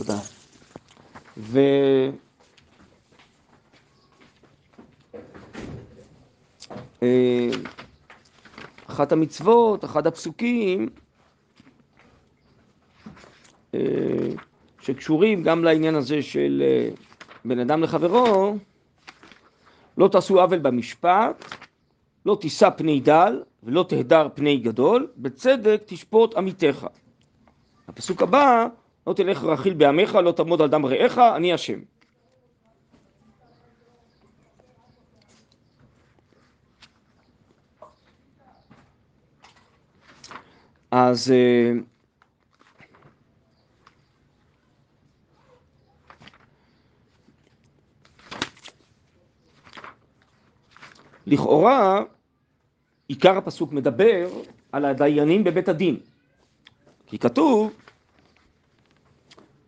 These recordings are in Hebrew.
תודה. ו... אה, אחת המצוות, אחד הפסוקים, אה, שקשורים גם לעניין הזה של אה, בין אדם לחברו, לא תעשו עוול במשפט, לא תישא פני דל ולא תהדר פני גדול, בצדק תשפוט עמיתך. הפסוק הבא, לא תלך רכיל בעמך, לא תעמוד על דם רעך, אני השם. אז אה, לכאורה עיקר הפסוק מדבר על הדיינים בבית הדין. כי כתוב,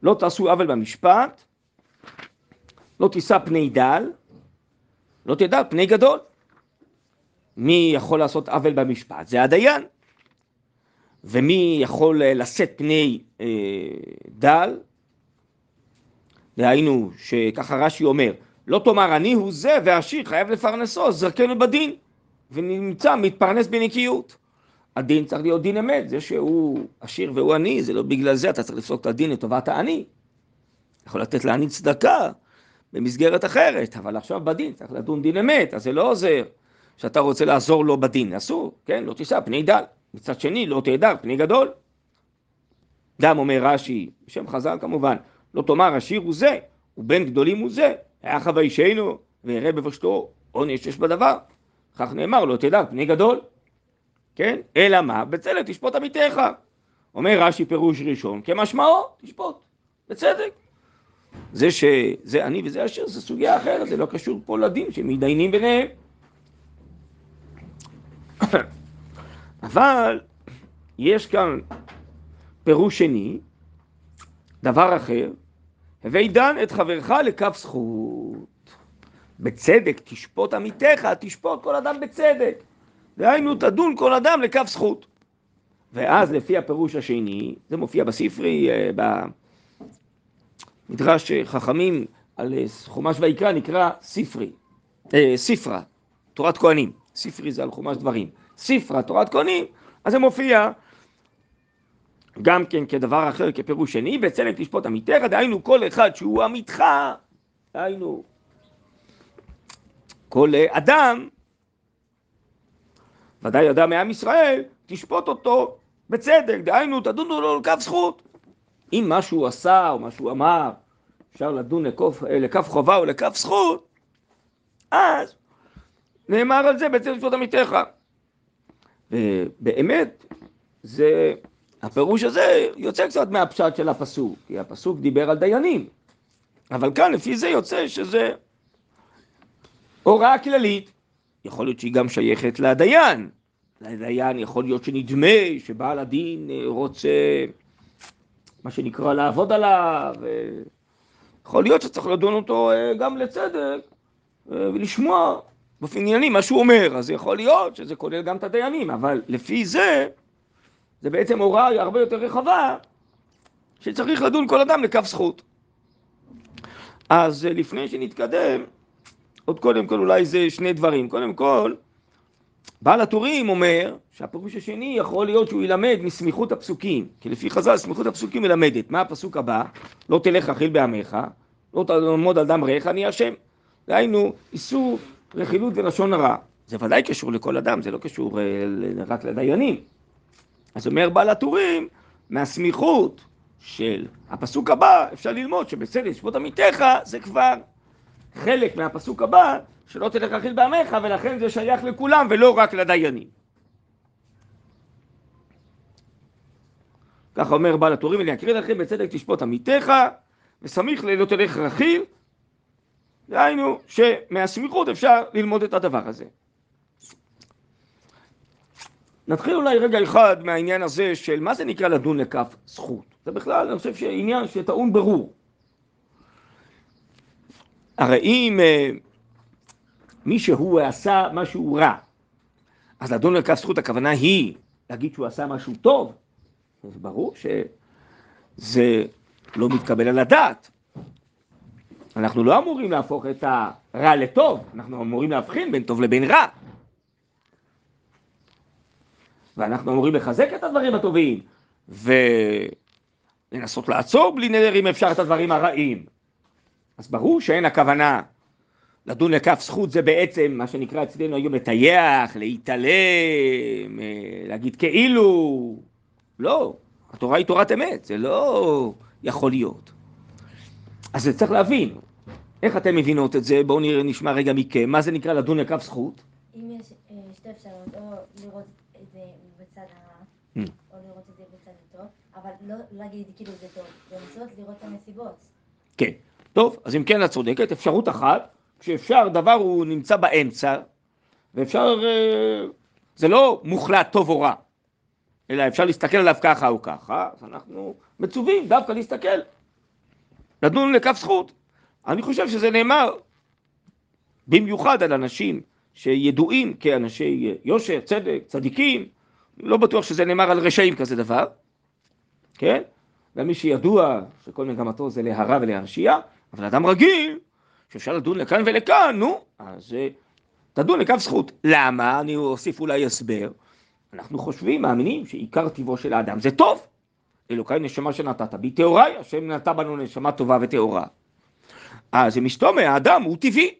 לא תעשו עוול במשפט, לא תישא פני דל, לא תדע פני גדול. מי יכול לעשות עוול במשפט? זה הדיין. ומי יכול אה, לשאת פני אה, דל? דהיינו, שככה רש"י אומר, לא תאמר אני הוא זה והעשיר חייב לפרנסו, זרקנו בדין, ונמצא מתפרנס בנקיות. הדין צריך להיות דין אמת, זה שהוא עשיר והוא עני, זה לא בגלל זה אתה צריך לפסוק את הדין לטובת העני. יכול לתת לעני צדקה במסגרת אחרת, אבל עכשיו בדין צריך לדון דין אמת, אז זה לא עוזר שאתה רוצה לעזור לו בדין, אסור, כן? לא תישא פני דל. מצד שני, לא תהדר פני גדול. גם אומר רש"י, בשם חז"ל כמובן, לא תאמר עשיר הוא זה, ובן גדולים הוא זה, היה חווישנו, ויראה בבשתו עונש יש בדבר. כך נאמר, לא תדע פני גדול. כן? אלא מה? בצדק תשפוט עמיתך. אומר רש"י פירוש ראשון, כמשמעו תשפוט, בצדק. זה שזה אני וזה אשר, זה סוגיה אחרת, זה לא קשור פה לדין שמתדיינים ביניהם. אבל יש כאן פירוש שני, דבר אחר, הווי דן את חברך לכף זכות. בצדק תשפוט עמיתך, תשפוט כל אדם בצדק. דהיינו תדון כל אדם לכף זכות. ואז לפי הפירוש השני, זה מופיע בספרי, אה, במדרש חכמים על אה, חומש ויקרא, נקרא ספרי, אה, ספרה, תורת כהנים. ספרי זה על חומש דברים. ספרה, תורת כהנים, אז זה מופיע גם כן כדבר אחר, כפירוש שני, בצלם תשפוט עמיתך, דהיינו כל אחד שהוא עמיתך, דהיינו כל אדם, ודאי אדם מעם ישראל, תשפוט אותו בצדק, דהיינו תדונו לו לכף זכות. אם מה שהוא עשה או מה שהוא אמר, אפשר לדון לכף, לכף חובה או לכף זכות, אז נאמר על זה בצדק תשפוט עמיתך. ובאמת, זה הפירוש הזה יוצא קצת מהפשט של הפסוק, כי הפסוק דיבר על דיינים, אבל כאן לפי זה יוצא שזה הוראה כללית, יכול להיות שהיא גם שייכת לדיין, לדיין יכול להיות שנדמה שבעל הדין רוצה מה שנקרא לעבוד עליו, יכול להיות שצריך לדון אותו אה, גם לצדק אה, ולשמוע באופן ענייני מה שהוא אומר, אז יכול להיות שזה כולל גם את הדיינים, אבל לפי זה זה בעצם הוראה הרבה יותר רחבה, שצריך לדון כל אדם לכף זכות. אז אה, לפני שנתקדם, עוד קודם כל אולי זה שני דברים. קודם כל, בעל הטורים אומר שהפירוש השני יכול להיות שהוא ילמד מסמיכות הפסוקים, כי לפי חז"ל סמיכות הפסוקים מלמדת. מה הפסוק הבא? לא תלך רכיל בעמך, לא תעמוד על דם רעך, אני השם. דהיינו, איסור רכילות ולשון הרע. זה ודאי קשור לכל אדם, זה לא קשור אה, רק לדיינים. אז אומר בעל הטורים, מהסמיכות של הפסוק הבא, אפשר ללמוד שבצדק לשפוט עמיתך זה כבר חלק מהפסוק הבא, שלא תלך רכיל בעמך, ולכן זה שייך לכולם ולא רק לדיינים. ככה אומר בעל הטורים, ואני אקריא לכם בצדק תשפוט עמיתך, וסמיך ללא תלך רכיל, דהיינו שמהסמיכות אפשר ללמוד את הדבר הזה. נתחיל אולי רגע אחד מהעניין הזה של מה זה נקרא לדון לכף זכות. זה בכלל, אני חושב שעניין שטעון ברור. הרי אם uh, מישהו עשה משהו רע, אז לדון לכף זכות הכוונה היא להגיד שהוא עשה משהו טוב. אז ברור שזה לא מתקבל על הדעת. אנחנו לא אמורים להפוך את הרע לטוב, אנחנו אמורים להבחין בין טוב לבין רע. ואנחנו אמורים לחזק את הדברים הטובים, ולנסות לעצור בלי נדר אם אפשר את הדברים הרעים. אז ברור שאין הכוונה לדון לכף זכות זה בעצם מה שנקרא אצלנו היום לטייח, להתעלם, אה, להגיד כאילו. לא, התורה היא תורת אמת, זה לא יכול להיות. אז זה צריך להבין. איך אתם מבינות את זה? בואו נשמע רגע מכם. מה זה נקרא לדון לכף זכות? אם יש אה, שתי אפשרויות, או לראות את זה בצד הרע, mm. או לראות את זה בצד הטוב, אבל לא להגיד כאילו זה טוב, לנסות לראות את הנסיבות. כן. טוב, אז אם כן את צודקת, אפשרות אחת, כשאפשר דבר הוא נמצא באמצע, ואפשר, אה, זה לא מוחלט טוב או רע, אלא אפשר להסתכל עליו ככה או ככה, אז אנחנו מצווים דווקא להסתכל, לדון לכף זכות. אני חושב שזה נאמר במיוחד על אנשים שידועים כאנשי יושר, צדק, צדיקים, לא בטוח שזה נאמר על רשעים כזה דבר, כן? ומי שידוע שכל מגמתו זה להרע ולהרשיע, אבל אדם רגיל, שאפשר לדון לכאן ולכאן, נו, אז אה, תדון לכף זכות. למה? אני אוסיף אולי הסבר. אנחנו חושבים, מאמינים, שעיקר טבעו של האדם זה טוב. אלוקיי נשמה שנתת בי טהוריי, השם נתן בנו נשמה טובה וטהורה. אז מסתום האדם הוא טבעי.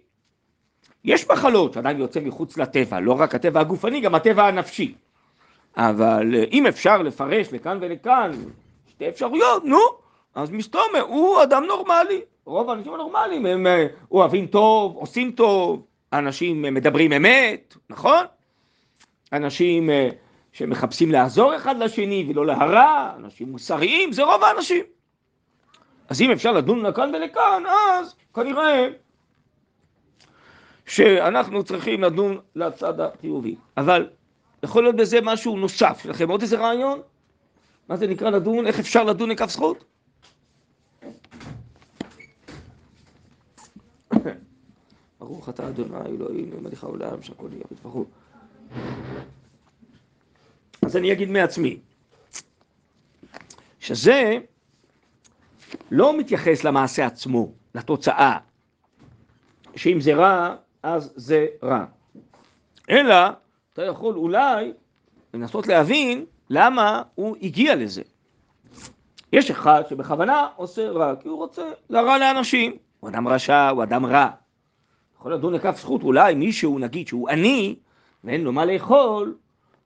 יש מחלות שאדם יוצא מחוץ לטבע, לא רק הטבע הגופני, גם הטבע הנפשי. אבל אה, אם אפשר לפרש לכאן ולכאן שתי אפשרויות, נו, אז מסתום הוא אדם נורמלי. רוב האנשים הנורמליים הם אה, אוהבים טוב, עושים טוב, אנשים מדברים אמת, נכון? אנשים אה, שמחפשים לעזור אחד לשני ולא להרע, אנשים מוסריים, זה רוב האנשים. אז אם אפשר לדון לכאן ולכאן, אז כנראה שאנחנו צריכים לדון לצד החיובי. אבל יכול להיות בזה משהו נוסף. יש לכם עוד איזה רעיון? מה זה נקרא לדון? איך אפשר לדון לכף זכות? ברוך אתה אדוני אלוהינו מלך העולם שהכל יהיה בטבחו. אז אני אגיד מעצמי, שזה לא מתייחס למעשה עצמו, לתוצאה, שאם זה רע, אז זה רע. אלא, אתה יכול אולי לנסות להבין למה הוא הגיע לזה. יש אחד שבכוונה עושה רע, כי הוא רוצה לרע לאנשים. הוא אדם רשע, הוא אדם רע. יכול לדון לכף זכות, אולי מישהו, נגיד שהוא עני, ואין לו מה לאכול,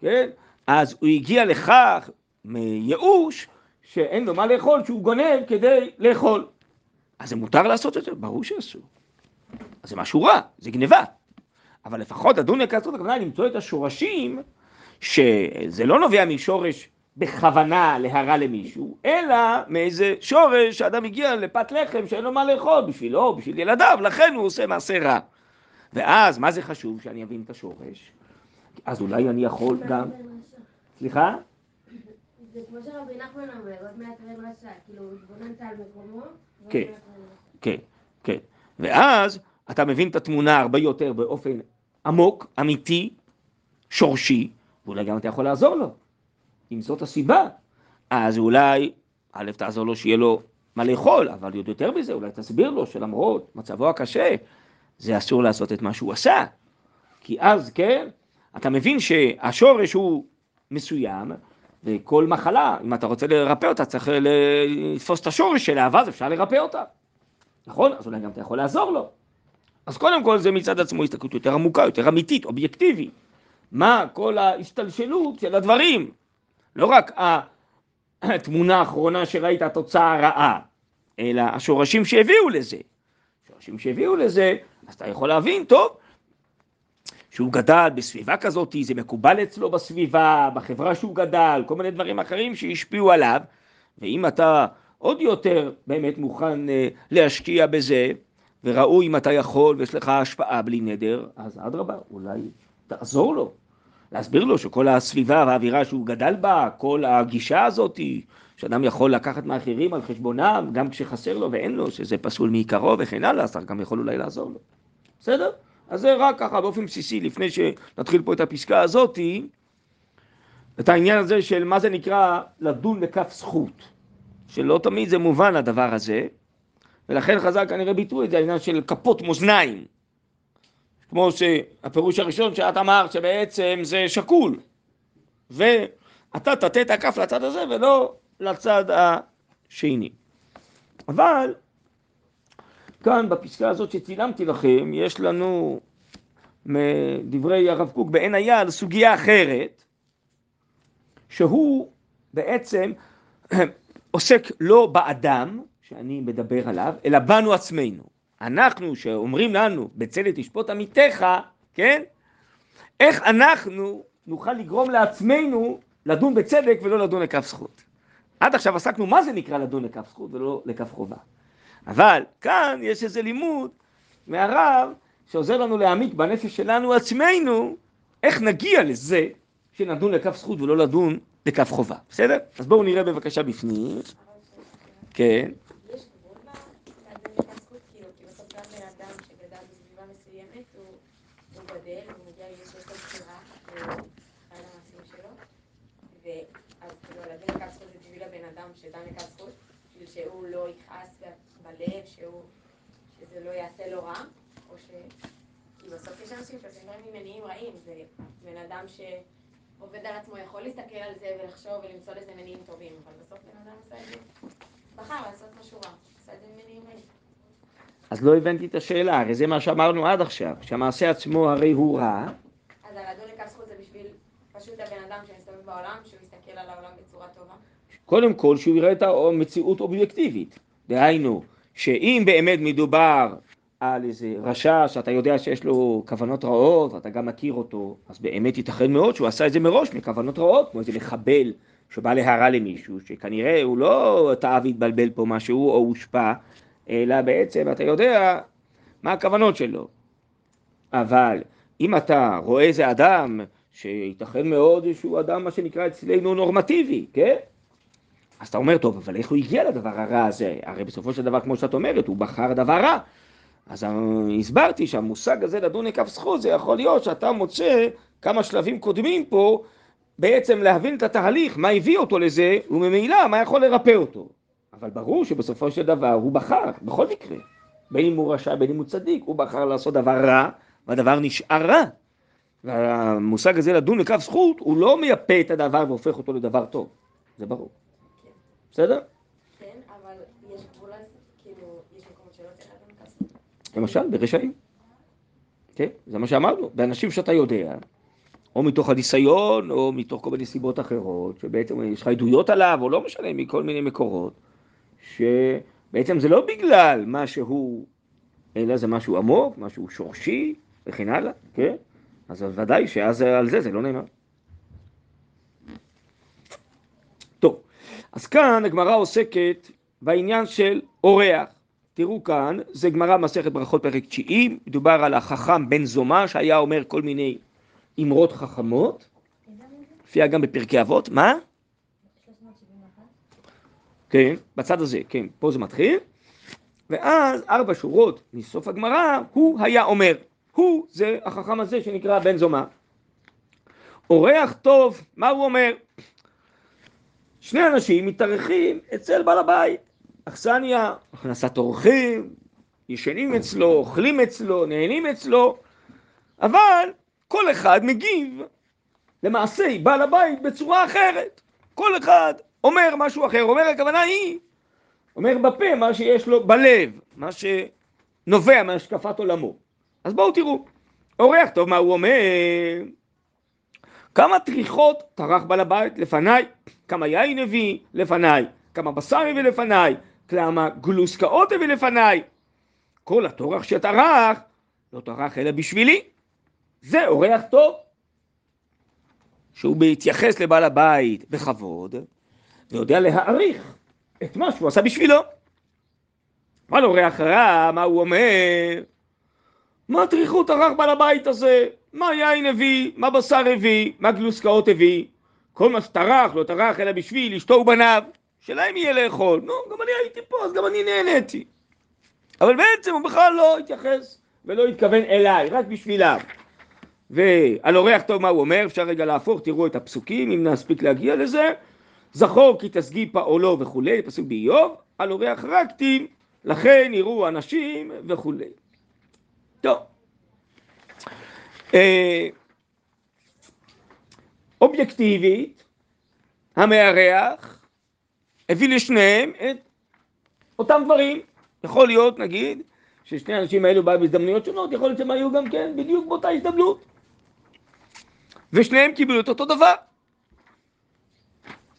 כן? אז הוא הגיע לכך מייאוש, שאין לו מה לאכול, שהוא גונב כדי לאכול. אז זה מותר לעשות את זה? ברור שאסור. אז זה משהו רע, זה גניבה. אבל לפחות לדון לכף זכות, הכוונה למצוא את השורשים, שזה לא נובע משורש בכוונה להרע למישהו, אלא מאיזה שורש שאדם הגיע לפת לחם שאין לו מה לאכול בשבילו, בשביל ילדיו, לכן הוא עושה מעשה רע. ואז, מה זה חשוב שאני אבין את השורש? אז אולי אני יכול גם... סליחה? זה כמו שרבי נחמן אומר, עוד מעט רב רשע, כאילו, התבוננת על מקומו, כן, כן, כן. ואז אתה מבין את התמונה הרבה יותר באופן עמוק, אמיתי, שורשי, ואולי גם אתה יכול לעזור לו. אם זאת הסיבה, אז אולי, א', תעזור לו שיהיה לו מה לאכול, אבל עוד יותר מזה, אולי תסביר לו שלמרות מצבו הקשה, זה אסור לעשות את מה שהוא עשה. כי אז, כן, אתה מבין שהשורש הוא מסוים, וכל מחלה, אם אתה רוצה לרפא אותה, צריך לתפוס את השורש שלה, ואז אפשר לרפא אותה. נכון? אז אולי גם אתה יכול לעזור לו. אז קודם כל זה מצד עצמו הסתכלות יותר עמוקה, יותר אמיתית, אובייקטיבית. מה כל ההשתלשלות של הדברים. לא רק התמונה האחרונה שראית, התוצאה הרעה, אלא השורשים שהביאו לזה. השורשים שהביאו לזה, אז אתה יכול להבין, טוב, שהוא גדל בסביבה כזאת, זה מקובל אצלו בסביבה, בחברה שהוא גדל, כל מיני דברים אחרים שהשפיעו עליו, ואם אתה עוד יותר באמת מוכן אה, להשקיע בזה, וראוי אם אתה יכול ויש לך השפעה בלי נדר, אז אדרבה, אולי תעזור לו, להסביר לו שכל הסביבה והאווירה שהוא גדל בה, כל הגישה הזאת, שאדם יכול לקחת מאחרים על חשבונם, גם כשחסר לו ואין לו, שזה פסול מעיקרו וכן הלאה, אז אתה גם יכול אולי לעזור לו. בסדר? אז זה רק ככה באופן בסיסי, לפני שנתחיל פה את הפסקה הזאתי, את העניין הזה של מה זה נקרא לדון לכף זכות. שלא תמיד זה מובן הדבר הזה, ולכן חז"ל כנראה ביטאו את זה, העניין של כפות מאזניים. כמו שהפירוש הראשון שאת אמרת שבעצם זה שקול, ואתה תטה את הכף לצד הזה ולא לצד השני. אבל כאן בפסקה הזאת שצילמתי לכם, יש לנו מדברי הרב קוק בעין היעל סוגיה אחרת, שהוא בעצם עוסק לא באדם שאני מדבר עליו, אלא בנו עצמנו. אנחנו שאומרים לנו, בצלת תשפוט עמיתך, כן? איך אנחנו נוכל לגרום לעצמנו לדון בצדק ולא לדון לכף זכות. עד עכשיו עסקנו מה זה נקרא לדון לכף זכות ולא לכף חובה. אבל כאן יש איזה לימוד מהרב שעוזר לנו להעמיק בנפש שלנו עצמנו, איך נגיע לזה שנדון לכף זכות ולא לדון לכף חובה. בסדר? אז בואו נראה בבקשה בפנים. כן. שדן לכף זכות, בשביל שהוא לא יכעס בלב, שזה לא יעשה לו רע, או ש... כי בסוף יש אנשים שעושים דברים ממניעים רעים, זה בן אדם שעובד על עצמו יכול להסתכל על זה ולחשוב ולמצוא לזה מניעים טובים, אבל בסוף בן אדם עושה את זה, בחר לעשות משהו רע, עושה את זה ממניעים רעים. אז לא הבנתי את השאלה, הרי זה מה שאמרנו עד עכשיו, שהמעשה עצמו הרי הוא רע. אז הלדון לכף זכות זה בשביל פשוט הבן אדם שמסתובב בעולם, שהוא יסתכל על העולם בצורה טובה. קודם כל שהוא יראה את המציאות אובייקטיבית. דהיינו, שאם באמת מדובר על איזה רשע שאתה יודע שיש לו כוונות רעות ואתה גם מכיר אותו, אז באמת ייתכן מאוד שהוא עשה את זה מראש מכוונות רעות, כמו איזה מחבל שבא להרע למישהו, שכנראה הוא לא טעה והתבלבל פה משהו או הושפע, אלא בעצם אתה יודע מה הכוונות שלו. אבל אם אתה רואה איזה אדם שייתכן מאוד שהוא אדם מה שנקרא אצלנו נורמטיבי, כן? אז אתה אומר, טוב, אבל איך הוא הגיע לדבר הרע הזה? הרי בסופו של דבר, כמו שאת אומרת, הוא בחר דבר רע. אז הסברתי שהמושג הזה לדון לכף זכות, זה יכול להיות שאתה מוצא כמה שלבים קודמים פה, בעצם להבין את התהליך, מה הביא אותו לזה, וממילא מה יכול לרפא אותו. אבל ברור שבסופו של דבר הוא בחר, בכל מקרה. בין אם הוא רשע, בין אם הוא צדיק, הוא בחר לעשות דבר רע, והדבר נשאר רע. והמושג הזה לדון לכף זכות, הוא לא מייפה את הדבר והופך אותו לדבר טוב. זה ברור. בסדר? כן, אבל יש גבול, כאילו, יש מקומות שלא צריך לדון כסף. למשל, ברשעים. כן, זה מה שאמרנו. באנשים שאתה יודע, או מתוך הניסיון, או מתוך כל מיני סיבות אחרות, שבעצם יש לך עדויות עליו, או לא משנה, מכל מיני מקורות, שבעצם זה לא בגלל מה שהוא, אלא זה משהו עמוק, משהו שורשי, וכן הלאה, כן? אז ודאי שאז על זה זה לא נאמר. אז כאן הגמרא עוסקת בעניין של אורח. תראו כאן, זה גמרא מסכת ברכות פרק תשיעי, מדובר על החכם בן זומא שהיה אומר כל מיני אמרות חכמות, הופיע גם בפרקי אבות, מה? כן, בצד הזה, כן, פה זה מתחיל, ואז ארבע שורות מסוף הגמרא, הוא היה אומר, הוא זה החכם הזה שנקרא בן זומא. אורח טוב, מה הוא אומר? שני אנשים מתארחים אצל בעל הבית, אכסניה, הכנסת אורחים, ישנים אצלו, אוכלים אצלו, נהנים אצלו, אבל כל אחד מגיב למעשה בעל הבית בצורה אחרת. כל אחד אומר משהו אחר, אומר הכוונה היא, אומר בפה מה שיש לו בלב, מה שנובע מהשקפת עולמו. אז בואו תראו, אורח טוב מה הוא אומר, כמה טריחות טרח בעל הבית לפניי, כמה יין הביא לפניי, כמה בשר הביא לפניי, כמה גלוסקאות הביא לפניי. כל הטורח שטרח, לא טרח אלא בשבילי. זה אורח טוב. שהוא בהתייחס לבעל הבית בכבוד, ויודע להעריך את מה שהוא עשה בשבילו. אבל אורח רע, מה הוא אומר? מה טריחות טרח בעל הבית הזה? מה יין הביא, מה בשר הביא, מה גלוסקאות הביא, כל מה שטרח, לא טרח אלא בשביל אשתו ובניו, שלהם יהיה לאכול. נו, גם אני הייתי פה, אז גם אני נהניתי. אבל בעצם הוא בכלל לא התייחס ולא התכוון אליי, רק בשבילם. ועל אורח טוב מה הוא אומר, אפשר רגע להפוך, תראו את הפסוקים, אם נספיק להגיע לזה. זכור כי תשגיא פעולו וכולי, פסוק באיוב, על אורח רקטים, לכן יראו אנשים וכולי. טוב. אה, אובייקטיבית, המארח הביא לשניהם את אותם דברים. יכול להיות, נגיד, ששני האנשים האלו באו בהזדמנויות שונות, יכול להיות שהם היו גם כן בדיוק באותה הזדמנות. ושניהם קיבלו את אותו דבר.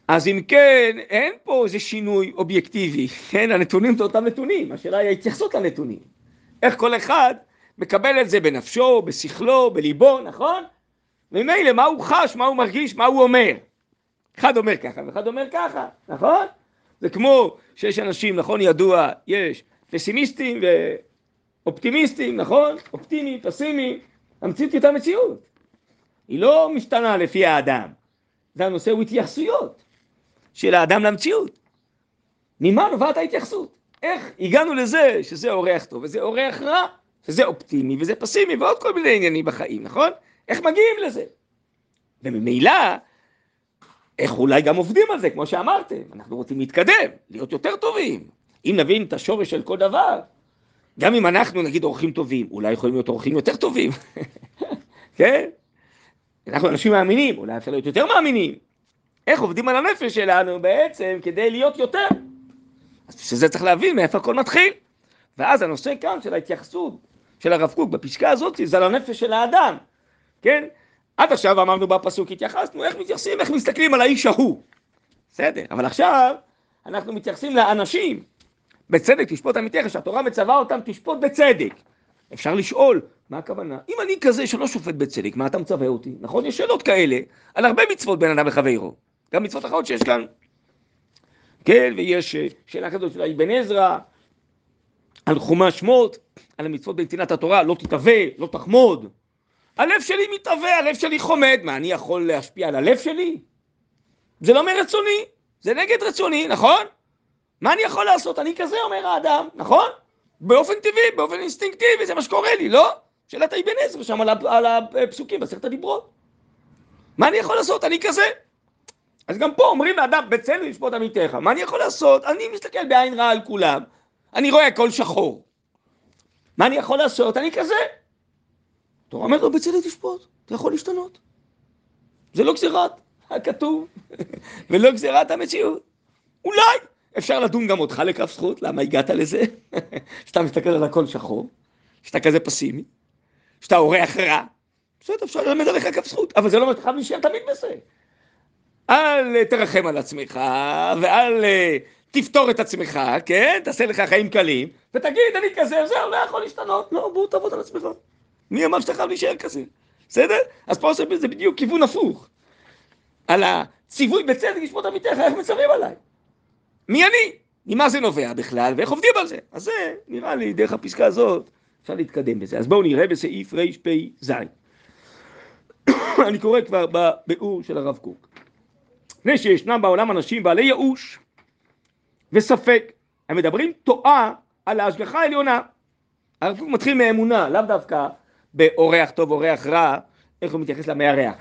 אז אם כן, אין פה איזה שינוי אובייקטיבי, כן? הנתונים זה אותם נתונים, השאלה היא ההתייחסות לנתונים. איך כל אחד מקבל את זה בנפשו, בשכלו, בליבו, נכון? ממילא מה הוא חש, מה הוא מרגיש, מה הוא אומר. אחד אומר ככה ואחד אומר ככה, נכון? זה כמו שיש אנשים, נכון, ידוע, יש פסימיסטים ואופטימיסטים, נכון? אופטימי, פסימי, המציאות היא אותה מציאות. היא לא משתנה לפי האדם. זה הנושא הוא התייחסויות של האדם למציאות. ממה נובעת ההתייחסות? איך הגענו לזה שזה אורח טוב וזה אורח רע, שזה אופטימי וזה פסימי ועוד כל מיני עניינים בחיים, נכון? איך מגיעים לזה? וממילא, איך אולי גם עובדים על זה, כמו שאמרתם, אנחנו רוצים להתקדם, להיות יותר טובים. אם נבין את השורש של כל דבר, גם אם אנחנו נגיד אורחים טובים, אולי יכולים להיות אורחים יותר טובים, כן? אנחנו אנשים מאמינים, אולי אפשר להיות יותר מאמינים. איך עובדים על הנפש שלנו בעצם כדי להיות יותר? אז בשביל זה צריך להבין מאיפה הכל מתחיל. ואז הנושא כאן של ההתייחסות של הרב קוק בפסקה הזאת זה על הנפש של האדם, כן? עד עכשיו אמרנו בפסוק התייחסנו איך מתייחסים, איך מסתכלים על האיש ההוא. בסדר, אבל עכשיו אנחנו מתייחסים לאנשים. בצדק תשפוט עמיתך, שהתורה מצווה אותם תשפוט בצדק. אפשר לשאול, מה הכוונה? אם אני כזה שלא שופט בצדק, מה אתה מצווה אותי? נכון? יש שאלות כאלה על הרבה מצוות בין אדם לחברו. גם מצוות אחרות שיש כאן. כן, ויש אה, שאלה כזאת של אבן עזרא, על חומש שמות, על המצוות בנתינת התורה, לא תתהווה, לא תחמוד. הלב שלי מתהווה, הלב שלי חומד, מה, אני יכול להשפיע על הלב שלי? זה לא מרצוני, זה נגד רצוני, נכון? מה אני יכול לעשות? אני כזה, אומר האדם, נכון? באופן טבעי, באופן אינסטינקטיבי, זה מה שקורה לי, לא? שאלת אבן עזרא שם על, הפסוקים בעשרת הדיברות. מה אני יכול לעשות? אני כזה. אז גם פה אומרים לאדם, בצלם לשפוט עמיתך. מה אני יכול לעשות? אני מסתכל בעין רעה על כולם, אני רואה הכל שחור. מה אני יכול לעשות? אני כזה. תורה אומר לו, בצלם תשפוט, אתה יכול להשתנות. זה לא גזירת הכתוב, ולא גזירת המציאות. אולי אפשר לדון גם אותך לכף זכות, למה הגעת לזה? שאתה מסתכל על הכל שחור, שאתה כזה פסימי, שאתה אורח רע. בסדר, אפשר ללמד עליך כף זכות, אבל זה לא אומר להישאר תמיד בזה. אל תרחם על עצמך, ואל אה, תפתור את עצמך, כן? תעשה לך חיים קלים, ותגיד, אני כזה, זהו, לא יכול להשתנות. לא, בוא תעבוד על עצמך. מי אמר שאתה חייב להישאר כזה? בסדר? אז פה עושים בזה בדיוק כיוון הפוך. על הציווי בצדק לשפוט עמיתך, איך מצווים עליי? מי אני? ממה זה נובע בכלל, ואיך עובדים על זה? אז זה, נראה לי, דרך הפסקה הזאת, אפשר להתקדם בזה. אז בואו נראה בסעיף רפ"ז. אני קורא כבר בביאור של הרב קוק. מפני שישנם בעולם אנשים בעלי ייאוש וספק, הם מדברים טועה על ההשגחה העליונה. הרב קוק מתחיל מאמונה, לאו דווקא באורח טוב, אורח רע, איך הוא מתייחס למארח.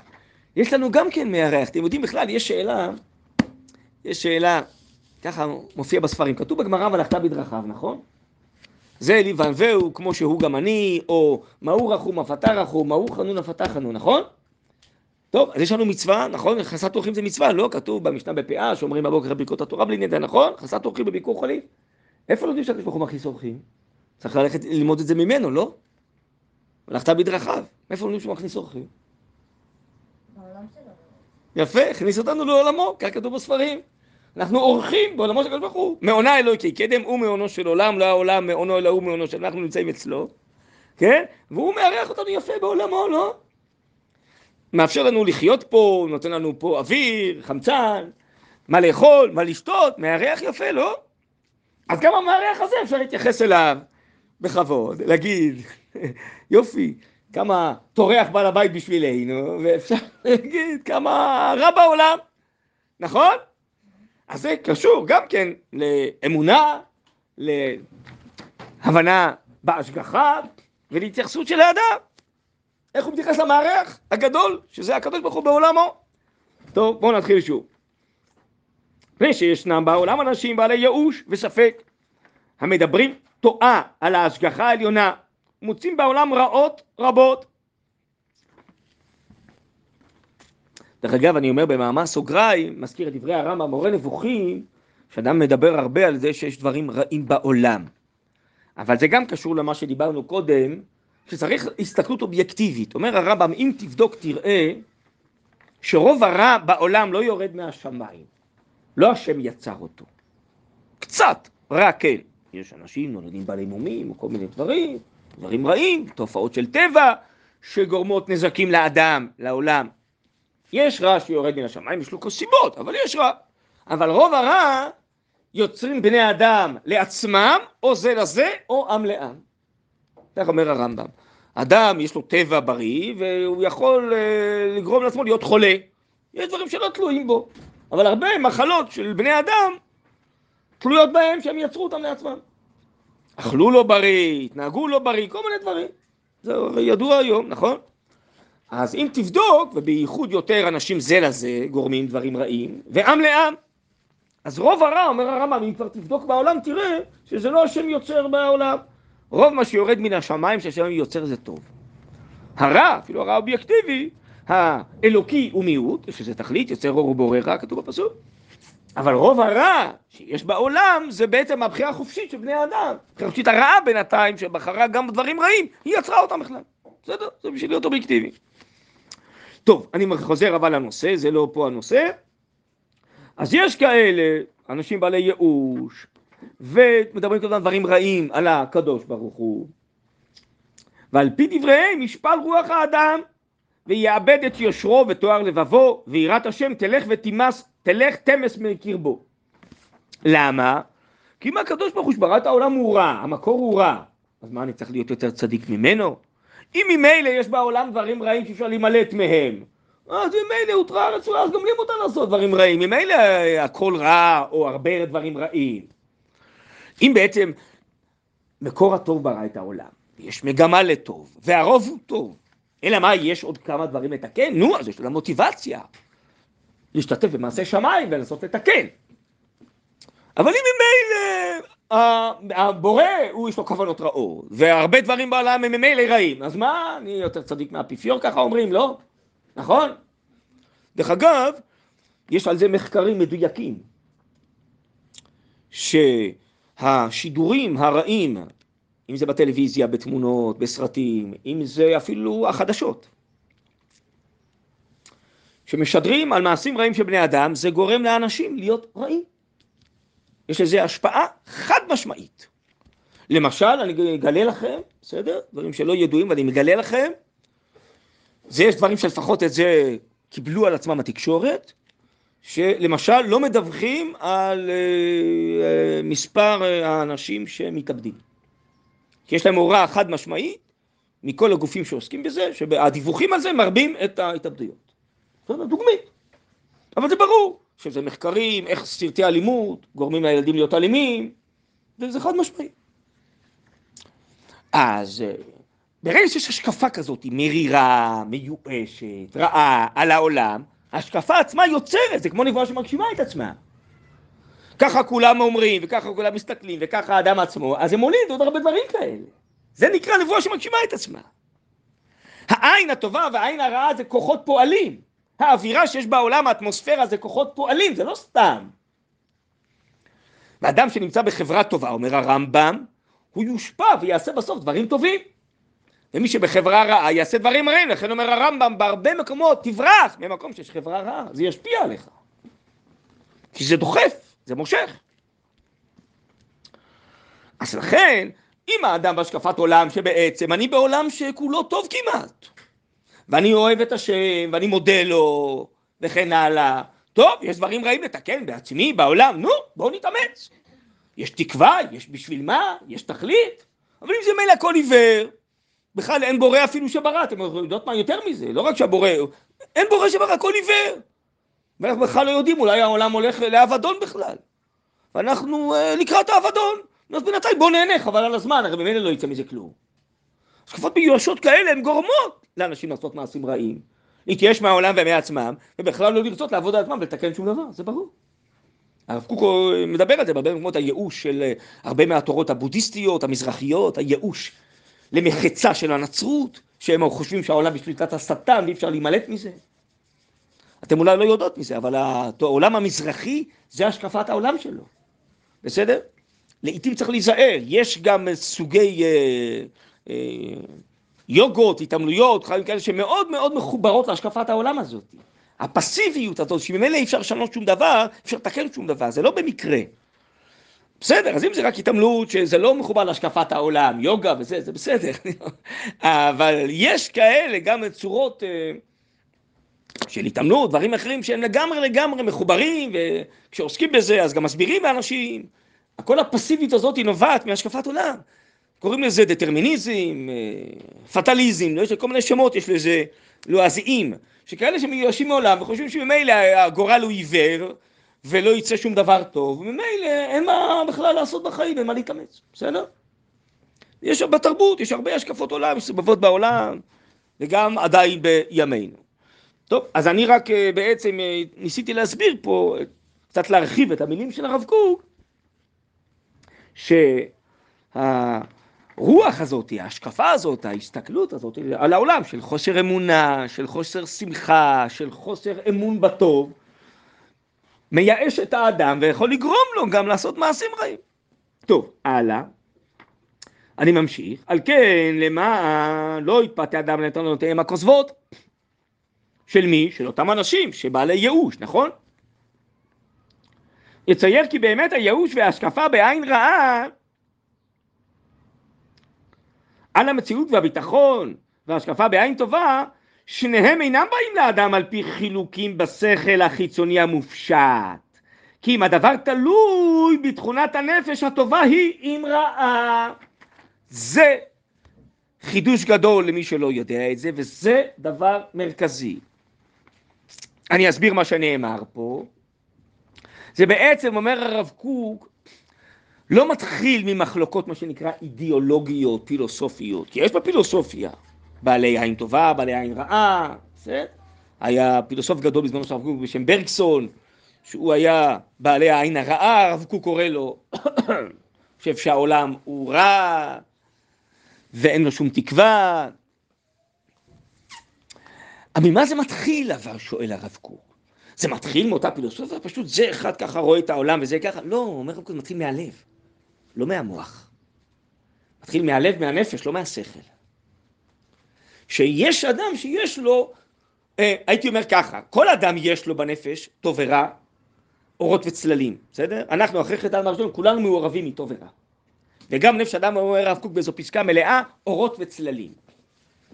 יש לנו גם כן מארח, אתם יודעים בכלל, יש שאלה, יש שאלה, ככה מופיע בספרים, כתוב בגמרא והלכת בדרכיו, נכון? זה לי וענווהו כמו שהוא גם אני, או מהו רחום אף אתה רחום, מהו חנון אף אתה חנון, נכון? טוב, אז יש לנו מצווה, נכון? חסת אורחים זה מצווה, לא? כתוב במשנה בפאה, שאומרים בבוקר ברכות התורה בלי נדע, נכון? חסת אורחים בביקור חולים. איפה לומדים שהקדוש ברוך הוא מכניס אורחים? צריך ללכת ללמוד את זה ממנו, לא? הלכת בדרכיו, מאיפה לומדים שהוא מכניס אורחים? יפה, הכניס אותנו לעולמו, כך כתוב בספרים. אנחנו אורחים בעולמו של הקדוש ברוך הוא. מעונה אלוהי קדם הוא מעונו של עולם, לא העולם מעונו אלא הוא מעונו של אנחנו נמצאים אצלו, כן? והוא מארח אותנו יפה בעולמו, לא? מאפשר לנו לחיות פה, נותן לנו פה אוויר, חמצן, מה לאכול, מה לשתות, מארח יפה, לא? אז גם המארח הזה אפשר להתייחס אליו בכבוד, להגיד, יופי, כמה טורח בעל הבית בשבילנו, ואפשר להגיד כמה רע בעולם, נכון? אז זה קשור גם כן לאמונה, להבנה בהשגחה ולהתייחסות של האדם. איך הוא מתייחס למארח הגדול, שזה הקדוש ברוך הוא בעולמו. טוב, בואו נתחיל שוב. מפני שישנם בעולם אנשים בעלי ייאוש וספק, המדברים טועה על ההשגחה העליונה, מוצאים בעולם רעות רבות. דרך אגב, אני אומר במאמר סוגריים, מזכיר את דברי הרמב"ם, מורה נבוכים, שאדם מדבר הרבה על זה שיש דברים רעים בעולם. אבל זה גם קשור למה שדיברנו קודם, שצריך הסתכלות אובייקטיבית. אומר הרמב"ם, אם תבדוק תראה שרוב הרע בעולם לא יורד מהשמיים. לא השם יצר אותו. קצת רע כן. יש אנשים נולדים בעלי מומים, כל מיני דברים, דברים רעים, תופעות של טבע שגורמות נזקים לאדם, לעולם. יש רע שיורד מן השמיים, יש לו כל סיבות, אבל יש רע. אבל רוב הרע יוצרים בני אדם לעצמם, או זה לזה, או עם לעם. כך אומר הרמב"ם. אדם יש לו טבע בריא, והוא יכול אה, לגרום לעצמו להיות חולה. יש דברים שלא תלויים בו, אבל הרבה מחלות של בני אדם תלויות בהם שהם יצרו אותם לעצמם. אכלו לא בריא, התנהגו לא בריא, כל מיני דברים. זה ידוע היום, נכון? אז אם תבדוק, ובייחוד יותר אנשים זה לזה גורמים דברים רעים, ועם לעם. אז רוב הרע, אומר הרמב"ם, אם כבר תבדוק בעולם, תראה שזה לא השם יוצר בעולם. רוב מה שיורד מן השמיים שהשם יוצר זה טוב. הרע, אפילו הרע האובייקטיבי, האלוקי הוא מיעוט, יש לזה תכלית, יוצר אור ובורא רע, כתוב בפסוק. אבל רוב הרע שיש בעולם זה בעצם הבחירה החופשית של בני האדם. הבחירה החופשית הרעה בינתיים, שבחרה גם בדברים רעים, היא יצרה אותם בכלל. בסדר? זה בשביל להיות אובייקטיבי. טוב, אני חוזר אבל לנושא, זה לא פה הנושא. אז יש כאלה, אנשים בעלי ייאוש, ומדברים כל הזמן דברים רעים על הקדוש ברוך הוא. ועל פי דבריהם ישפל רוח האדם, ויאבד את יושרו ותואר לבבו, ויראת השם תלך ותימס, תלך תמס מקרבו. למה? כי אם הקדוש ברוך הוא שברא את העולם הוא רע, המקור הוא רע, אז מה אני צריך להיות יותר צדיק ממנו? אם ממילא יש בעולם דברים רעים שאפשר להימלט מהם, אז ממילא הותרה הארץ אז גם לי מותר לעשות דברים רעים, ממילא הכל רע או הרבה דברים רעים. אם בעצם מקור הטוב ברא את העולם, יש מגמה לטוב, והרוב הוא טוב, אלא מה, יש עוד כמה דברים לתקן? נו, אז יש לו מוטיבציה להשתתף במעשה שמיים ולנסות לתקן. אבל אם ממילא הבורא, הוא יש לו כוונות רעות, והרבה דברים בעולם הם ממילא רעים, אז מה, אני יותר צדיק מהאפיפיור, ככה אומרים, לא? נכון? דרך אגב, יש על זה מחקרים מדויקים, שהשידורים הרעים, אם זה בטלוויזיה, בתמונות, בסרטים, אם זה אפילו החדשות, שמשדרים על מעשים רעים של בני אדם, זה גורם לאנשים להיות רעים. יש לזה השפעה חד משמעית. למשל, אני אגלה לכם, בסדר? דברים שלא ידועים ואני מגלה לכם, זה יש דברים שלפחות את זה קיבלו על עצמם התקשורת, שלמשל לא מדווחים על uh, מספר האנשים שמתאבדים. כי יש להם הוראה חד משמעית מכל הגופים שעוסקים בזה, שהדיווחים על זה מרבים את ההתאבדויות. זאת דוגמית. אבל זה ברור שזה מחקרים, איך סרטי אלימות גורמים לילדים להיות אלימים, וזה חד משמעי. אז ברגע שיש השקפה כזאת, מרירה, מיואשת, רעה, על העולם, ההשקפה עצמה יוצרת, זה כמו נבואה שמגשימה את עצמה. ככה כולם אומרים, וככה כולם מסתכלים, וככה האדם עצמו, אז זה מוליד עוד הרבה דברים כאלה. זה נקרא נבואה שמגשימה את עצמה. העין הטובה והעין הרעה זה כוחות פועלים. האווירה שיש בעולם, האטמוספירה, זה כוחות פועלים, זה לא סתם. ואדם שנמצא בחברה טובה, אומר הרמב"ם, הוא יושפע ויעשה בסוף דברים טובים. ומי שבחברה רעה יעשה דברים רעים, לכן אומר הרמב"ם, בהרבה מקומות תברח ממקום שיש חברה רעה, זה ישפיע עליך. כי זה דוחף, זה מושך. אז לכן, אם האדם בהשקפת עולם שבעצם אני בעולם שכולו טוב כמעט, ואני אוהב את השם, ואני מודה לו, וכן הלאה, טוב, יש דברים רעים לתקן בעצמי, בעולם, נו, בואו נתאמץ. יש תקווה, יש בשביל מה, יש תכלית, אבל אם זה מילא הכל עיוור, בכלל אין בורא אפילו שברא, אתם יודעות מה יותר מזה, לא רק שהבורא, אין בורא שברא, הכל עיוור. ואנחנו בכלל לא יודעים, אולי העולם הולך לאבדון בכלל. ואנחנו uh, לקראת האבדון, אז בינתיים בואו נהנה, חבל על הזמן, הרי ממילא לא יצא מזה כלום. השקפות מיואשות כאלה הן גורמות לאנשים לעשות מעשים רעים, להתייאש מהעולם ומעצמם, ובכלל לא לרצות לעבוד על עצמם ולתקן שום דבר, זה ברור. הרב קוק מדבר על זה בהרבה מקומות, הייאוש של אה, הרבה מהתורות הבודהיסטיות, המזרחיות, הייאוש למחצה של הנצרות, שהם חושבים שהעולם בשליטת השטן ואי אפשר להימלט מזה. אתם אולי לא יודעות מזה, אבל העולם המזרחי זה השקפת העולם שלו, בסדר? לעיתים צריך להיזהר, יש גם סוגי אה, אה, יוגות, התעמלויות, חיים כאלה שמאוד מאוד מחוברות להשקפת העולם הזאת. הפסיביות הזאת, שממילא אי אפשר לשנות שום דבר, אפשר לתקן שום דבר, זה לא במקרה. בסדר, אז אם זה רק התעמלות שזה לא מחובר להשקפת העולם, יוגה וזה, זה בסדר. אבל יש כאלה גם צורות אה, של התעמלות, דברים אחרים שהם לגמרי לגמרי מחוברים, וכשעוסקים בזה אז גם מסבירים לאנשים. כל הפסיביות הזאת היא נובעת מהשקפת עולם. קוראים לזה דטרמיניזם, אה, פטליזם, יש כל מיני שמות, יש לזה לועזיים, שכאלה שמיואשים מעולם וחושבים שממילא הגורל הוא עיוור ולא יצא שום דבר טוב, וממילא אין מה בכלל לעשות בחיים, אין מה להתאמץ, בסדר? יש בתרבות, יש הרבה השקפות עולם מסובבות בעולם, וגם עדיין בימינו. טוב, אז אני רק אה, בעצם אה, ניסיתי להסביר פה, קצת להרחיב את המילים של הרב קוק, שהרוח הזאת, ההשקפה הזאת, ההסתכלות הזאת על העולם של חוסר אמונה, של חוסר שמחה, של חוסר אמון בטוב, מייאש את האדם ויכול לגרום לו גם לעשות מעשים רעים. טוב, הלאה. אני ממשיך. על כן, למען לא יתפתה אדם לנתנותיהם הכוזבות. של מי? של אותם אנשים שבעלי ייאוש, נכון? יצייר כי באמת הייאוש וההשקפה בעין רעה על המציאות והביטחון וההשקפה בעין טובה, שניהם אינם באים לאדם על פי חילוקים בשכל החיצוני המופשט. כי אם הדבר תלוי בתכונת הנפש הטובה היא אם רעה. זה חידוש גדול למי שלא יודע את זה, וזה דבר מרכזי. אני אסביר מה שנאמר פה. זה בעצם, אומר הרב קוק, לא מתחיל ממחלוקות מה שנקרא אידיאולוגיות, פילוסופיות, כי יש בפילוסופיה בעלי עין טובה, בעלי עין רעה, בסדר? היה פילוסוף גדול בזמנו של הרב קוק בשם ברקסון, שהוא היה בעלי העין הרעה, הרב קוק קורא לו, חושב שהעולם הוא רע ואין לו שום תקווה, אבל ממה זה מתחיל אבל, שואל הרב קוק. זה מתחיל מאותה פילוסופיה? פשוט זה אחד ככה רואה את העולם וזה ככה? לא, אומר הרב קוק, זה מתחיל מהלב, לא מהמוח. מתחיל מהלב, מהנפש, לא מהשכל. שיש אדם שיש לו, אה, הייתי אומר ככה, כל אדם יש לו בנפש טוב ורע, אורות וצללים, בסדר? אנחנו אחרי חטא אדם הראשון, כולנו מעורבים מטוב ורע. וגם נפש אדם, אומר הרב קוק באיזו פסקה מלאה, אורות וצללים.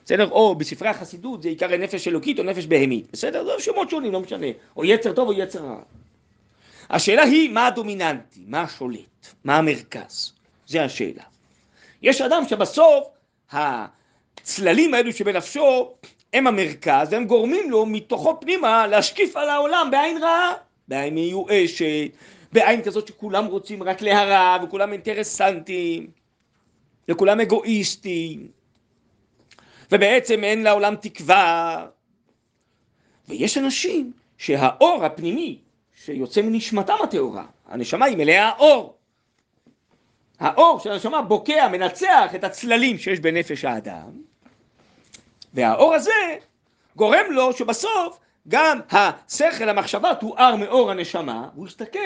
בסדר? או בספרי החסידות זה עיקר נפש אלוקית או נפש בהמית, בסדר? זה שמות שונים, לא משנה. או יצר טוב או יצר רע. השאלה היא מה הדומיננטי, מה השולט, מה המרכז. זה השאלה. יש אדם שבסוף הצללים האלו שבנפשו הם המרכז, והם גורמים לו מתוכו פנימה להשקיף על העולם בעין רעה, בעין מיואשת, בעין כזאת שכולם רוצים רק להרע, וכולם אינטרסנטים, וכולם אגואיסטים. ובעצם אין לעולם תקווה. ויש אנשים שהאור הפנימי שיוצא מנשמתם הטהורה, הנשמה היא מלאה אור. האור של הנשמה בוקע, מנצח את הצללים שיש בנפש האדם, והאור הזה גורם לו שבסוף גם השכל, המחשבה תואר מאור הנשמה, והוא יסתכל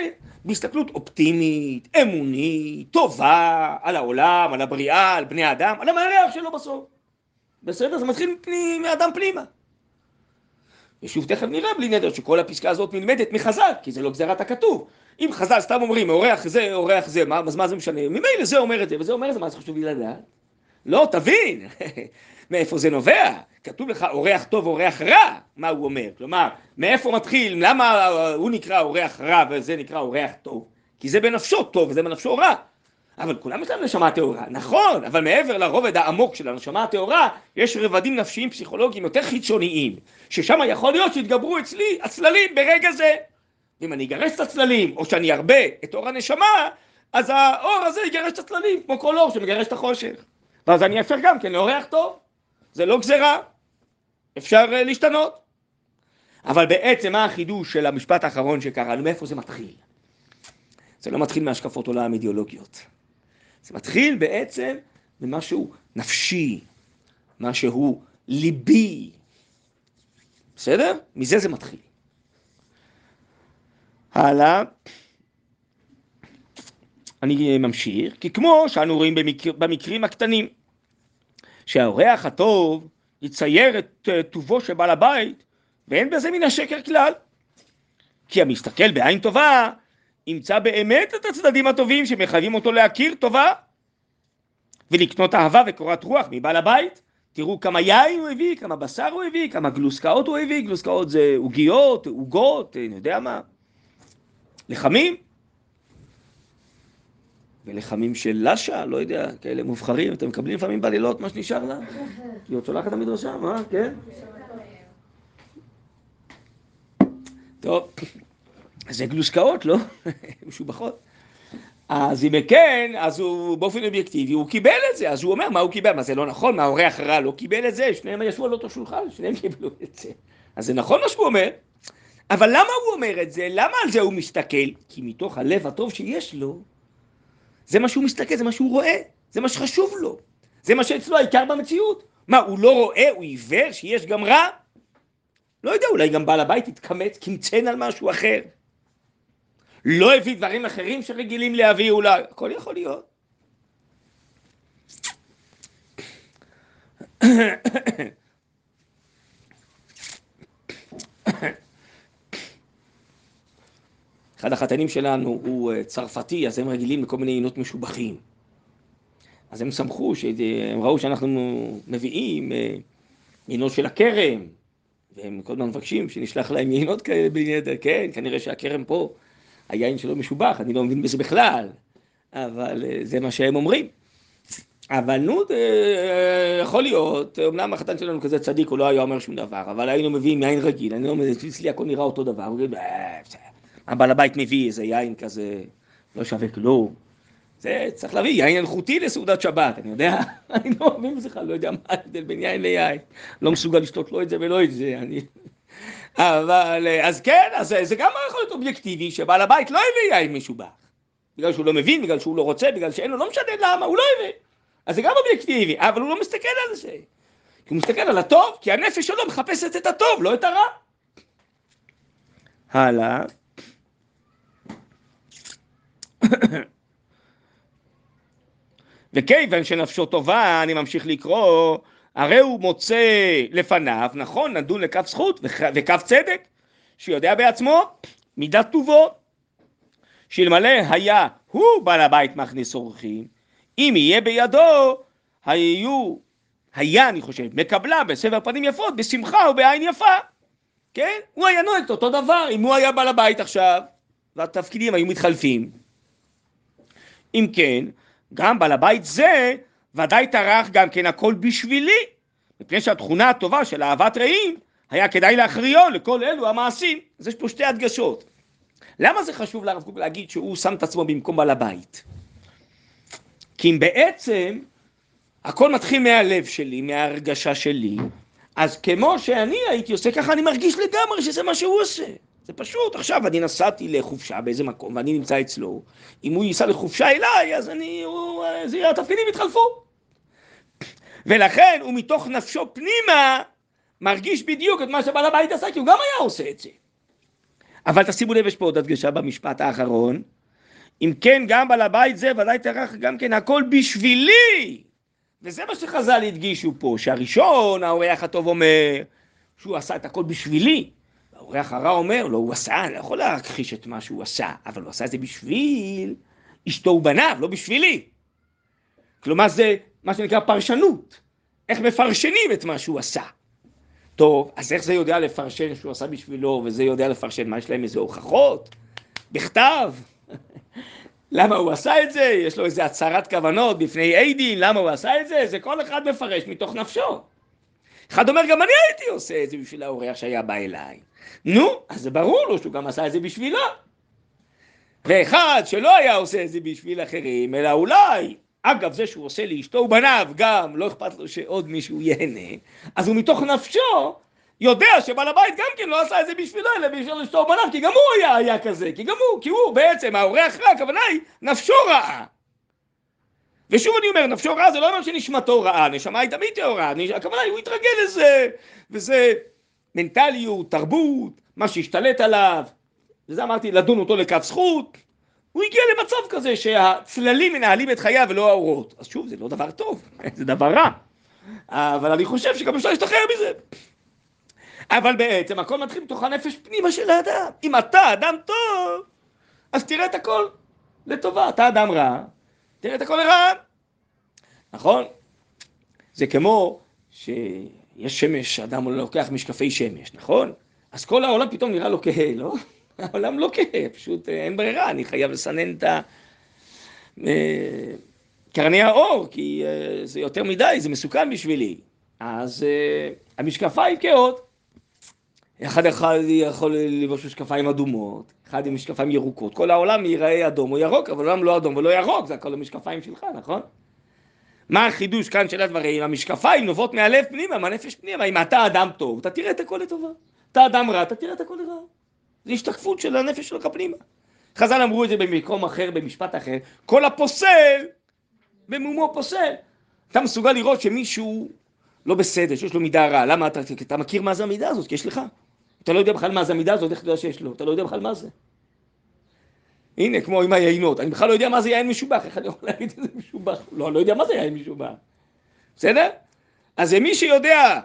בהסתכלות אופטימית, אמונית, טובה, על העולם, על הבריאה, על בני האדם, על המארח שלו בסוף. בסדר? זה מתחיל מפני, מאדם פנימה. ושוב תכף נראה בלי נדר שכל הפסקה הזאת נלמדת מחז"ל, כי זה לא גזירת הכתוב. אם חז"ל סתם אומרים אורח זה, אורח זה, מה, אז מה זה משנה? ממילא זה אומר את זה וזה אומר את זה, מה זה חשוב לי לדעת? לא, תבין מאיפה זה נובע. כתוב לך אורח טוב, אורח רע, מה הוא אומר. כלומר, מאיפה מתחיל, למה הוא נקרא אורח רע וזה נקרא אורח טוב? כי זה בנפשו טוב וזה בנפשו רע. אבל כולם יש להם נשמה טהורה, נכון, אבל מעבר לרובד העמוק של הנשמה הטהורה, יש רבדים נפשיים פסיכולוגיים יותר חיצוניים, ששם יכול להיות שיתגברו אצלי הצללים ברגע זה. ואם אני אגרש את הצללים, או שאני ארבה את אור הנשמה, אז האור הזה יגרש את הצללים, כמו כל אור שמגרש את החושך. ואז אני אפשר גם כן לאורח טוב. זה לא גזירה, אפשר uh, להשתנות. אבל בעצם מה החידוש של המשפט האחרון שקראנו, מאיפה זה מתחיל? זה לא מתחיל מהשקפות עולם אידיאולוגיות. זה מתחיל בעצם במשהו נפשי, משהו ליבי. בסדר? מזה זה מתחיל. הלאה. אני ממשיך, כי כמו שאנו רואים במקר, במקרים הקטנים, שהאורח הטוב יצייר את אה, טובו של בעל הבית, ואין בזה מן השקר כלל. כי המסתכל בעין טובה, ימצא באמת את הצדדים הטובים שמחייבים אותו להכיר טובה, ולקנות אהבה וקורת רוח מבעל הבית. תראו כמה יין הוא הביא, כמה בשר הוא הביא, כמה גלוסקאות הוא הביא, גלוסקאות זה עוגיות, עוגות, אני יודע מה. לחמים, ולחמים של לשה, לא יודע, כאלה מובחרים, אתם מקבלים לפעמים בלילות מה שנשאר לה? היא עוד שולחת המדרשה, מה, כן? טוב, זה גלוסקאות, לא? משובחות. אז אם כן, אז הוא באופן אובייקטיבי, הוא קיבל את זה, אז הוא אומר מה הוא קיבל, מה זה לא נכון, מה האורח הרע לא קיבל את זה, שניהם ישבו על אותו שולחן, שניהם קיבלו את זה. אז זה נכון מה שהוא אומר, אבל למה הוא אומר את זה? למה על זה הוא מסתכל? כי מתוך הלב הטוב שיש לו, זה מה שהוא מסתכל, זה מה שהוא רואה, זה מה שחשוב לו, זה מה שאצלו העיקר במציאות. מה, הוא לא רואה, הוא עיוור שיש גם רע? לא יודע, אולי גם בעל הבית התקמץ, קמצן על משהו אחר. לא הביא דברים אחרים שרגילים להביא אולי, הכל יכול להיות. אחד החתנים שלנו הוא אה, צרפתי, אז הם רגילים לכל מיני עינות משובחים. אז הם שמחו, הם ראו שאנחנו מביאים עינות אה, של הכרם, והם כל הזמן מבקשים שנשלח להם יינות כאלה בלי נדר, כן, כנראה שהכרם פה, היין שלו משובח, אני לא מבין בזה בכלל, אבל אה, זה מה שהם אומרים. אבל נו, יכול להיות, אמנם החתן שלנו כזה צדיק, הוא לא היה אומר שום דבר, אבל היינו מביאים יין רגיל, אני לא אומר, אצלי הכל נראה אותו דבר, הוא אומר, הבעל הבית מביא איזה יין כזה, לא שווה כלום. זה צריך להביא יין אלחוטי לסעודת שבת, אני יודע, אני לא מבין בזה לא יודע מה ההבדל בין יין ליין, לא מסוגל לשתות לא את זה ולא את זה, אני... אבל, אז כן, אז זה גם יכול להיות אובייקטיבי, שבעל הבית לא הביא יין משובח. בגלל שהוא לא מבין, בגלל שהוא לא רוצה, בגלל שאין לו, לא משנה למה, הוא לא הביא. אז זה גם אובייקטיבי, אבל הוא לא מסתכל על זה. כי הוא מסתכל על הטוב, כי הנפש שלו מחפשת את הטוב, לא את הרע. הלאה. וכיוון שנפשו טובה, אני ממשיך לקרוא, הרי הוא מוצא לפניו, נכון, נדון לכף זכות וכף צדק, שיודע בעצמו מידת טובו, שאלמלא היה הוא בעל הבית מכניס אורחים, אם יהיה בידו, היו, היה אני חושב, מקבלה בסבר פנים יפות, בשמחה ובעין יפה, כן? הוא היה נוהג אותו דבר, אם הוא היה בעל הבית עכשיו, והתפקידים היו מתחלפים. אם כן, גם בעל הבית זה ודאי טרח גם כן הכל בשבילי, מפני שהתכונה הטובה של אהבת רעים היה כדאי להכריעו לכל אלו המעשים. אז יש פה שתי הדגשות. למה זה חשוב לרב קוק להגיד שהוא שם את עצמו במקום בעל הבית? כי אם בעצם הכל מתחיל מהלב שלי, מההרגשה שלי, אז כמו שאני הייתי עושה ככה, אני מרגיש לגמרי שזה מה שהוא עושה. זה פשוט, עכשיו אני נסעתי לחופשה באיזה מקום ואני נמצא אצלו, אם הוא ייסע לחופשה אליי, אז אני, הוא, זה, התפקידים יתחלפו. ולכן הוא מתוך נפשו פנימה מרגיש בדיוק את מה שבעל הבית עשה, כי הוא גם היה עושה את זה. אבל תשימו לב, יש פה עוד הדגשה במשפט האחרון. אם כן, גם בעל הבית זה ודאי טרח גם כן הכל בשבילי. וזה מה שחז"ל הדגישו פה, שהראשון, האורח הטוב אומר, שהוא עשה את הכל בשבילי. האורח הרע אומר לו, הוא עשה, אני לא יכול להכחיש את מה שהוא עשה, אבל הוא עשה את זה בשביל אשתו ובניו, לא בשבילי. כלומר זה מה שנקרא פרשנות, איך מפרשנים את מה שהוא עשה. טוב, אז איך זה יודע לפרשן שהוא עשה בשבילו, וזה יודע לפרשן, מה יש להם איזה הוכחות? בכתב. למה הוא עשה את זה? יש לו איזה הצהרת כוונות בפני עדים, למה הוא עשה את זה? זה כל אחד מפרש מתוך נפשו. אחד אומר, גם אני הייתי עושה את זה בשביל האורח שהיה בא אליי. נו, אז זה ברור לו שהוא גם עשה את זה בשבילו. ואחד שלא היה עושה את זה בשביל אחרים, אלא אולי, אגב זה שהוא עושה לאשתו ובניו גם, לא אכפת לו שעוד מישהו ייהנה, אז הוא מתוך נפשו יודע שבעל הבית גם כן לא עשה את זה בשבילו, אלא בשביל אשתו ובניו, כי גם הוא היה, היה כזה, כי גם הוא, כי הוא בעצם, האורח רע, הכוונה היא, נפשו רעה. ושוב אני אומר, נפשו רעה זה לא אומר שנשמתו רעה, נשמה היא תמיד טהורה, הכוונה היא, הוא התרגל לזה, וזה מנטליות, תרבות, מה שהשתלט עליו, וזה אמרתי, לדון אותו לכף זכות, הוא הגיע למצב כזה שהצללים מנהלים את חייו ולא האורות. אז שוב, זה לא דבר טוב, זה דבר רע. אבל אני חושב שגם אפשר להשתחרר מזה. אבל בעצם הכל מתחיל מתוך הנפש פנימה של האדם. אם אתה אדם טוב, אז תראה את הכל לטובה. אתה אדם רע, תראה את הכל לרעה. נכון? זה כמו שיש שמש, אדם לוקח משקפי שמש, נכון? אז כל העולם פתאום נראה לו כהה, לא? העולם לא כהה, פשוט אין ברירה, אני חייב לסנן את ה... אה, קרני האור, כי uh, זה יותר מדי, זה מסוכן בשבילי. אז המשקפיים כהות. אחד אחד יכול לבוש משקפיים אדומות, אחד עם משקפיים ירוקות. כל העולם ייראה אדום או ירוק, אבל העולם לא אדום ולא ירוק, זה הכל המשקפיים שלך, נכון? מה החידוש כאן של הדברים? המשקפיים נובעות מהלב פנימה, מהנפש פנימה. אם אתה אדם טוב, אתה תראה את הכל לטובה. אתה אדם רע, אתה תראה את הכל לרע. זה השתקפות של הנפש שלך פנימה. חז"ל אמרו את זה במקום אחר, במשפט אחר, כל הפוסל במומו פוסל. אתה מסוגל לראות שמישהו לא בסדר, שיש לו מידה רעה, למה אתה, אתה מכיר מה זה המידה הזאת? כי יש לך. אתה לא יודע בכלל מה זה המידה הזאת, איך אתה יודע שיש לו? אתה לא יודע בכלל מה זה. הנה, כמו עם היינות, אני בכלל לא יודע מה זה יין משובח, איך אני יכול להגיד את זה משובח? לא, אני לא יודע מה זה יין משובח. בסדר? אז מי שיודע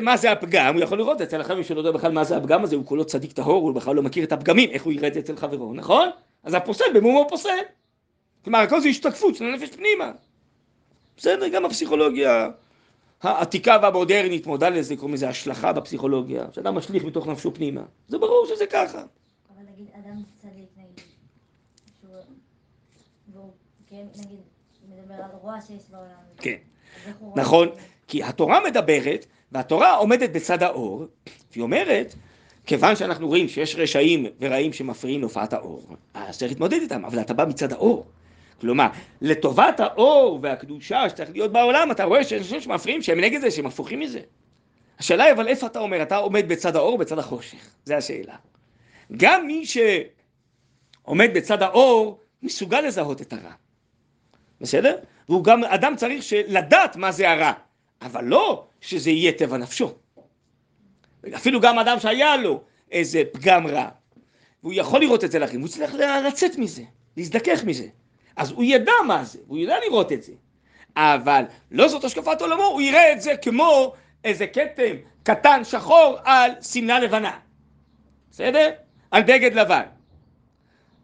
מה זה הפגם, הוא יכול לראות אצל מי שלא יודע בכלל מה זה הפגם הזה, הוא כולו צדיק טהור, הוא בכלל לא מכיר את הפגמים, איך הוא יראה את זה אצל חברו, נכון? אז הפוסל במומו פוסל. כלומר, הכל זה השתקפות של הנפש פנימה. בסדר, גם הפסיכולוגיה העתיקה והמודרנית מודה לזה, קוראים לזה השלכה בפסיכולוגיה, שאדם משליך מתוך נפשו פנימה. זה ברור שזה ככה. אבל נגיד אדם צדיק, נגיד, שהוא, והוא כן, נגיד, מדבר על רוע שיש בעולם. כן, נכון, כי התורה מדברת, והתורה עומדת בצד האור, והיא אומרת, כיוון שאנחנו רואים שיש רשעים ורעים שמפריעים להופעת האור, אז צריך להתמודד איתם, אבל אתה בא מצד האור. כלומר, לטובת האור והקדושה שצריך להיות בעולם, אתה רואה שיש אנשים שמפריעים, שהם נגד זה, שהם הפוכים מזה. השאלה היא, אבל איפה אתה אומר? אתה עומד בצד האור או בצד החושך? זו השאלה. גם מי שעומד בצד האור, מסוגל לזהות את הרע. בסדר? והוא גם, אדם צריך לדעת מה זה הרע, אבל לא שזה יהיה טבע נפשו. אפילו גם אדם שהיה לו איזה פגם רע, והוא יכול לראות את זה לאחרים, הוא צריך לצאת מזה, להזדכך מזה. אז הוא ידע מה זה, הוא ידע לראות את זה. אבל לא זאת השקפת עולמו, הוא יראה את זה כמו איזה כתם קטן שחור על שמלה לבנה. בסדר? על בגד לבן.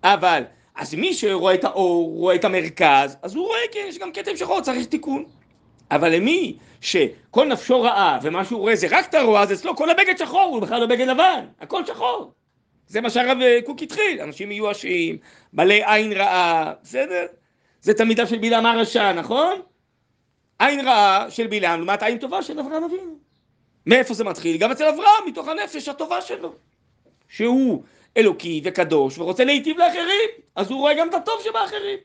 אבל, אז מי שרואה את האור, רואה את המרכז, אז הוא רואה כן, יש גם כתם שחור, צריך תיקון. אבל למי שכל נפשו רעה ומה שהוא רואה זה רק את הרוע, אז אצלו כל הבגד שחור, הוא בכלל לא בגד לבן, הכל שחור. זה מה שהרב קוק התחיל, אנשים מיואשים, בעלי עין רעה, בסדר? זה תלמידיו של בלעם הרשע, נכון? עין רעה של בלעם לעומת עין טובה של אברהם אבינו. מאיפה זה מתחיל? גם אצל אברהם, מתוך הנפש הטובה שלו. שהוא אלוקי וקדוש ורוצה להיטיב לאחרים, אז הוא רואה גם את הטוב שבאחרים.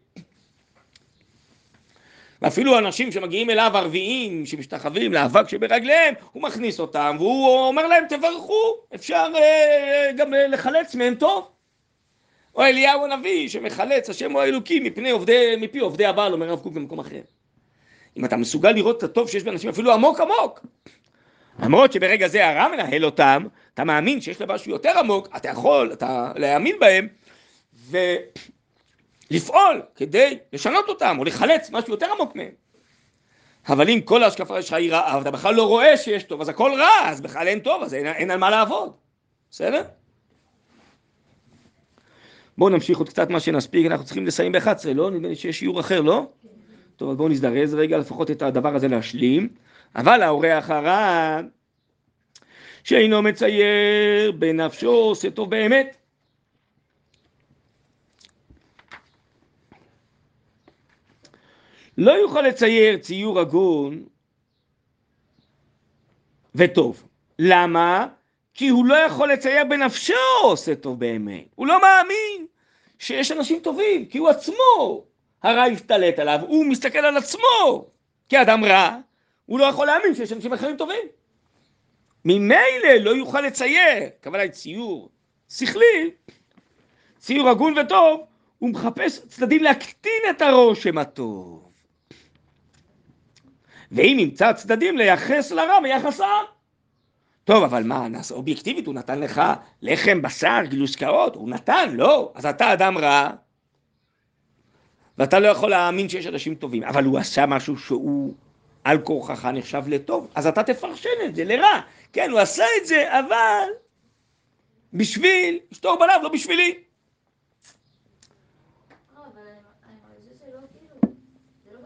ואפילו אנשים שמגיעים אליו ערביים, שמשתחווים לאבק שברגליהם, הוא מכניס אותם והוא אומר להם תברכו, אפשר אה, גם אה, לחלץ מהם טוב. או אליהו הנביא שמחלץ, השם הוא האלוקי מפני עובדי, מפי עובדי הבעל, אומר הרב קוק במקום אחר. אם אתה מסוגל לראות את הטוב שיש באנשים אפילו עמוק עמוק, למרות שברגע זה הרע מנהל אותם, אתה מאמין שיש לה משהו יותר עמוק, אתה יכול, אתה להאמין בהם, ו... לפעול כדי לשנות אותם או לחלץ משהו יותר עמוק מהם. אבל אם כל ההשקפה שלך היא רעה ואתה בכלל לא רואה שיש טוב, אז הכל רע, אז בכלל אין טוב, אז אין, אין על מה לעבוד. בסדר? בואו נמשיך עוד קצת מה שנספיק, אנחנו צריכים לסיים ב-11, לא? נדמה לי שיש שיעור אחר, לא? טוב, אז בואו נזדרז רגע, לפחות את הדבר הזה להשלים. אבל האורח הרע, שאינו מצייר בנפשו, עושה טוב באמת. לא יוכל לצייר ציור הגון וטוב. למה? כי הוא לא יכול לצייר בנפשו עושה טוב באמת. הוא לא מאמין שיש אנשים טובים, כי הוא עצמו, הרע השתלט עליו, הוא מסתכל על עצמו כאדם רע, הוא לא יכול להאמין שיש אנשים אחרים טובים. ממילא לא יוכל לצייר, הכוונה היא ציור שכלי, ציור הגון וטוב, הוא מחפש צדדים להקטין את הרושם הטוב. ואם ימצא צדדים לייחס לרע ביחס. טוב, אבל מה, נעשה אובייקטיבית, הוא נתן לך לחם, בשר, גילוסקאות, הוא נתן, לא, אז אתה אדם רע, ואתה לא יכול להאמין שיש אנשים טובים, אבל הוא עשה משהו שהוא על כורחך נחשב לטוב, אז אתה תפרשן את זה לרע. כן, הוא עשה את זה, אבל בשביל אשתו ובניו, לא בשבילי. לא, כאילו, לא כאילו...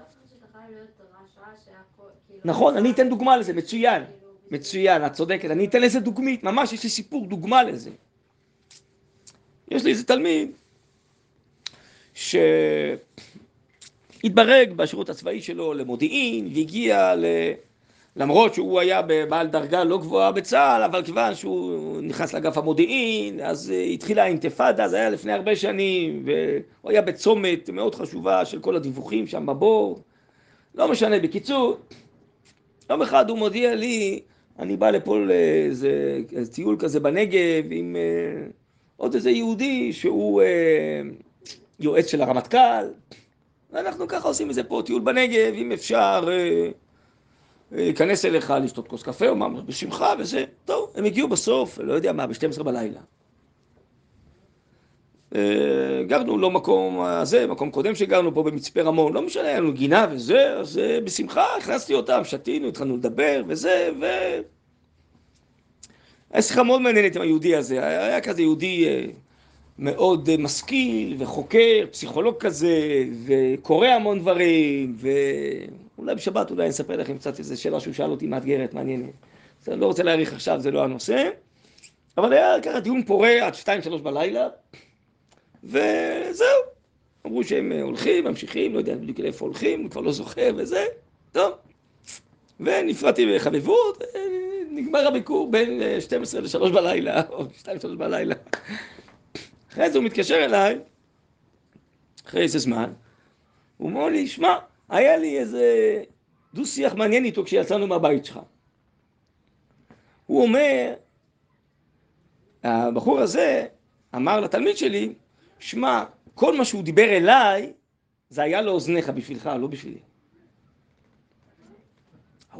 נכון, אני אתן דוגמה לזה, מצוין. מצוין, את צודקת. אני אתן לזה דוגמית, ממש יש לי סיפור, דוגמה לזה. יש לי איזה תלמיד שהתברג בשירות הצבאי שלו למודיעין והגיע ל... למרות שהוא היה בעל דרגה לא גבוהה בצה"ל, אבל כיוון שהוא נכנס לאגף המודיעין, אז אה, התחילה האינתיפאדה, זה היה לפני הרבה שנים, והוא היה בצומת מאוד חשובה של כל הדיווחים שם בבור. לא משנה, בקיצור, יום אחד הוא מודיע לי, אני בא לפה לאיזה טיול כזה בנגב עם אה, עוד איזה יהודי שהוא אה, יועץ של הרמטכ"ל, ואנחנו ככה עושים איזה פה טיול בנגב, אם אפשר אה, להיכנס אליך לשתות כוס קפה או מה, בשמחה וזה. טוב, הם הגיעו בסוף, לא יודע מה, ב-12 בלילה. גרנו לא מקום הזה, מקום קודם שגרנו פה במצפה רמון, לא משנה, היה לנו גינה וזה, אז בשמחה הכנסתי אותם, שתינו, התחלנו לדבר וזה, ו... היה שיחה מאוד מעניינת עם היהודי הזה, היה כזה יהודי מאוד משכיל וחוקר, פסיכולוג כזה, וקורא המון דברים, ואולי בשבת אולי אני אספר לכם קצת איזה שאלה שהוא שאל אותי מאתגרת, מעניינת. אני לא רוצה להאריך עכשיו, זה לא הנושא, אבל היה ככה דיון פורה עד שתיים, שלוש בלילה. וזהו. אמרו שהם הולכים, ממשיכים, לא יודע בדיוק לאיפה הולכים, כבר לא זוכר וזה, טוב. ונפרדתי בחביבות, נגמר הביקור בין 12 ל-3 בלילה, או 2-3 בלילה. אחרי זה הוא מתקשר אליי, אחרי איזה זמן, הוא אומר לי, שמע, היה לי איזה דו-שיח מעניין איתו כשיצאנו מהבית שלך. הוא אומר, הבחור הזה אמר לתלמיד שלי, שמע, כל מה שהוא דיבר אליי, זה היה לאוזניך בשבילך, לא בשבילי.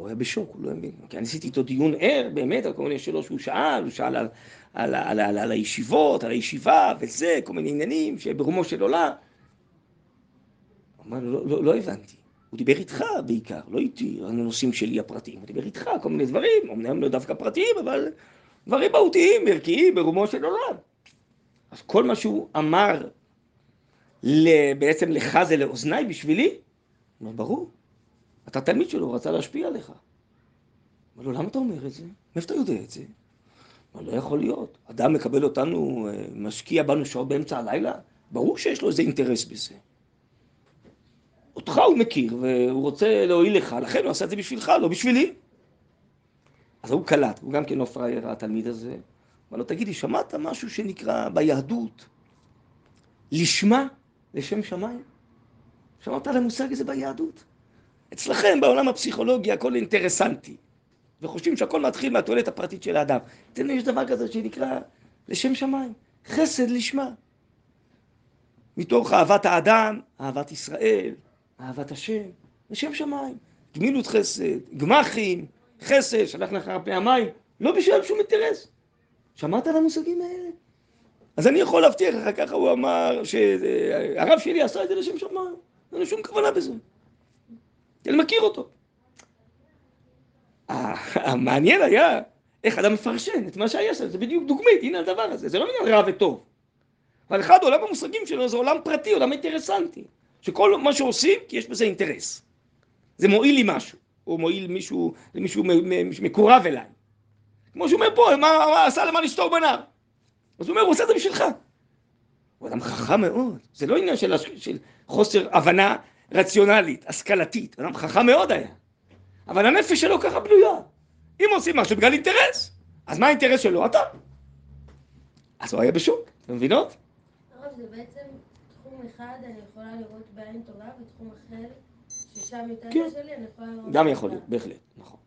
הוא היה בשוק, הוא לא האמין. כי אני עשיתי איתו דיון ער, באמת, על כל מיני שאלות שהוא שאל, הוא שאל על, על, על, על, על הישיבות, על הישיבה וזה, כל מיני עניינים שברומו של עולם. הוא אמר, לא, לא, לא הבנתי. הוא דיבר איתך בעיקר, לא איתי, על הנושאים שלי הפרטיים. הוא דיבר איתך כל מיני דברים, אמנם לא דווקא פרטיים, אבל דברים מהותיים, ערכיים, ברומו של עולם. אז כל מה שהוא אמר בעצם לך זה לאוזניי בשבילי? אומר, ברור. אתה תלמיד שלו, רצה להשפיע עליך. אמר לו, למה אתה אומר את זה? מאיפה אתה יודע את זה? אמר, לא יכול להיות. אדם מקבל אותנו, משקיע בנו שעות באמצע הלילה? ברור שיש לו איזה אינטרס בזה. אותך הוא מכיר, והוא רוצה להועיל לך, לכן הוא עשה את זה בשבילך, לא בשבילי. אז הוא קלט, הוא גם כן לא פראייר, התלמיד הזה. אמר לו, תגידי, שמעת משהו שנקרא ביהדות לשמה לשם שמיים? שמעת על המושג הזה ביהדות? אצלכם בעולם הפסיכולוגי הכל אינטרסנטי, וחושבים שהכל מתחיל מהתועלת הפרטית של האדם. אצלנו יש דבר כזה שנקרא לשם שמיים, חסד לשמה. מתוך אהבת האדם, אהבת ישראל, אהבת השם, לשם שמיים. גמילות חסד, גמחים, חסד, שלח לך פני המים, לא בשביל שום אינטרס. שמעת על המושגים האלה? אז אני יכול להבטיח לך, ככה הוא אמר, שהרב שלי עשה את זה לשם שמיים, אין לו שום כוונה בזה. אני מכיר אותו. המעניין היה איך אדם מפרשן את מה שהיה שם, זה בדיוק דוגמית, הנה הדבר הזה, זה לא עניין רע וטוב. אבל אחד, עולם המושגים שלו זה עולם פרטי, עולם אינטרסנטי, שכל מה שעושים, כי יש בזה אינטרס. זה מועיל לי משהו, או מועיל מישהו, למישהו מקורב אליי. כמו שהוא אומר פה, מה, מה עשה למה לשתור בניו? אז הוא אומר, הוא עושה את זה בשבילך. הוא אדם חכם מאוד, זה לא עניין של, של חוסר הבנה רציונלית, השכלתית, אדם חכם מאוד היה. אבל הנפש שלו ככה בנויה. אם עושים משהו בגלל אינטרס, אז מה האינטרס שלו? אתה. אז הוא היה בשוק, אתם מבינות? הרב, זה בעצם תחום אחד, אני יכולה לראות בעין טובה, ותחום אחר, ששם יותר כן. קשה לי, אני יכולה לראות... גם יכול להיות, בהחלט, נכון.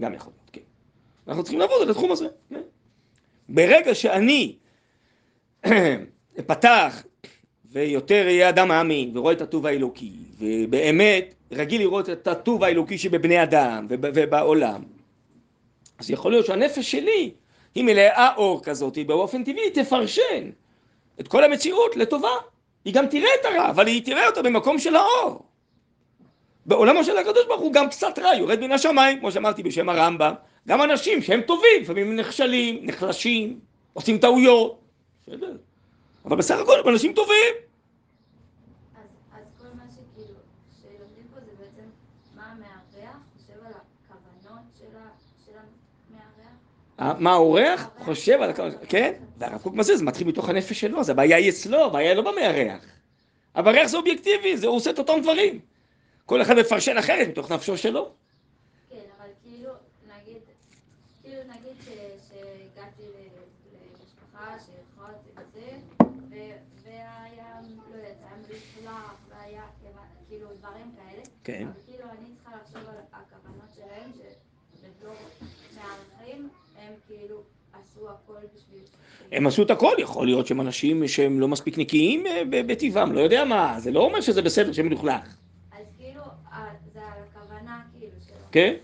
גם יכול להיות, כן. אנחנו צריכים לעבוד על התחום הזה. כן? ברגע שאני אפתח ויותר יהיה אדם מאמין ורואה את הטוב האלוקי ובאמת רגיל לראות את הטוב האלוקי שבבני אדם ובעולם אז יכול להיות שהנפש שלי היא מלאה אור כזאת, באופן טבעי תפרשן את כל המציאות לטובה. היא גם תראה את הרע, אבל היא תראה אותה במקום של האור. בעולמו של הקדוש ברוך הוא גם קצת רע, יורד מן השמיים, כמו שאמרתי בשם הרמב"ם. גם אנשים שהם טובים, לפעמים נכשלים, נחלשים, עושים טעויות. בסדר. אבל בסך הכל הם אנשים טובים. אז, אז כל מה שכאילו, שלומדים פה זה בעצם מה המארח חושב על הכוונות של, ה, של המארח? מה האורח חושב על הכוונות, כן? והרב קוק מזה, זה מתחיל מתוך הנפש שלו, אז הבעיה היא אצלו, הבעיה לא במארח. המארח זה אובייקטיבי, זה הוא עושה את אותם דברים. כל אחד מפרשן אחרת מתוך נפשו שלו. כן, אבל כאילו, נגיד, כאילו נגיד ש- שהגעתי למשפחה וזה, ו- והיה, לא יודעת, היה מלוכלך, והיה כאילו דברים כאלה. כן. אבל כאילו אני צריכה לחשוב על הכוונות שלהם, מארחים, הם כאילו עשו הכל בשביל... הם עשו את הכל, יכול להיות שהם אנשים שהם לא מספיק נקיים אה, בטבעם, לא יודע מה, זה לא אומר שזה בסדר שהם מלוכלך. אז כאילו, ה- זה הכוונה, כאילו, שלו. כן,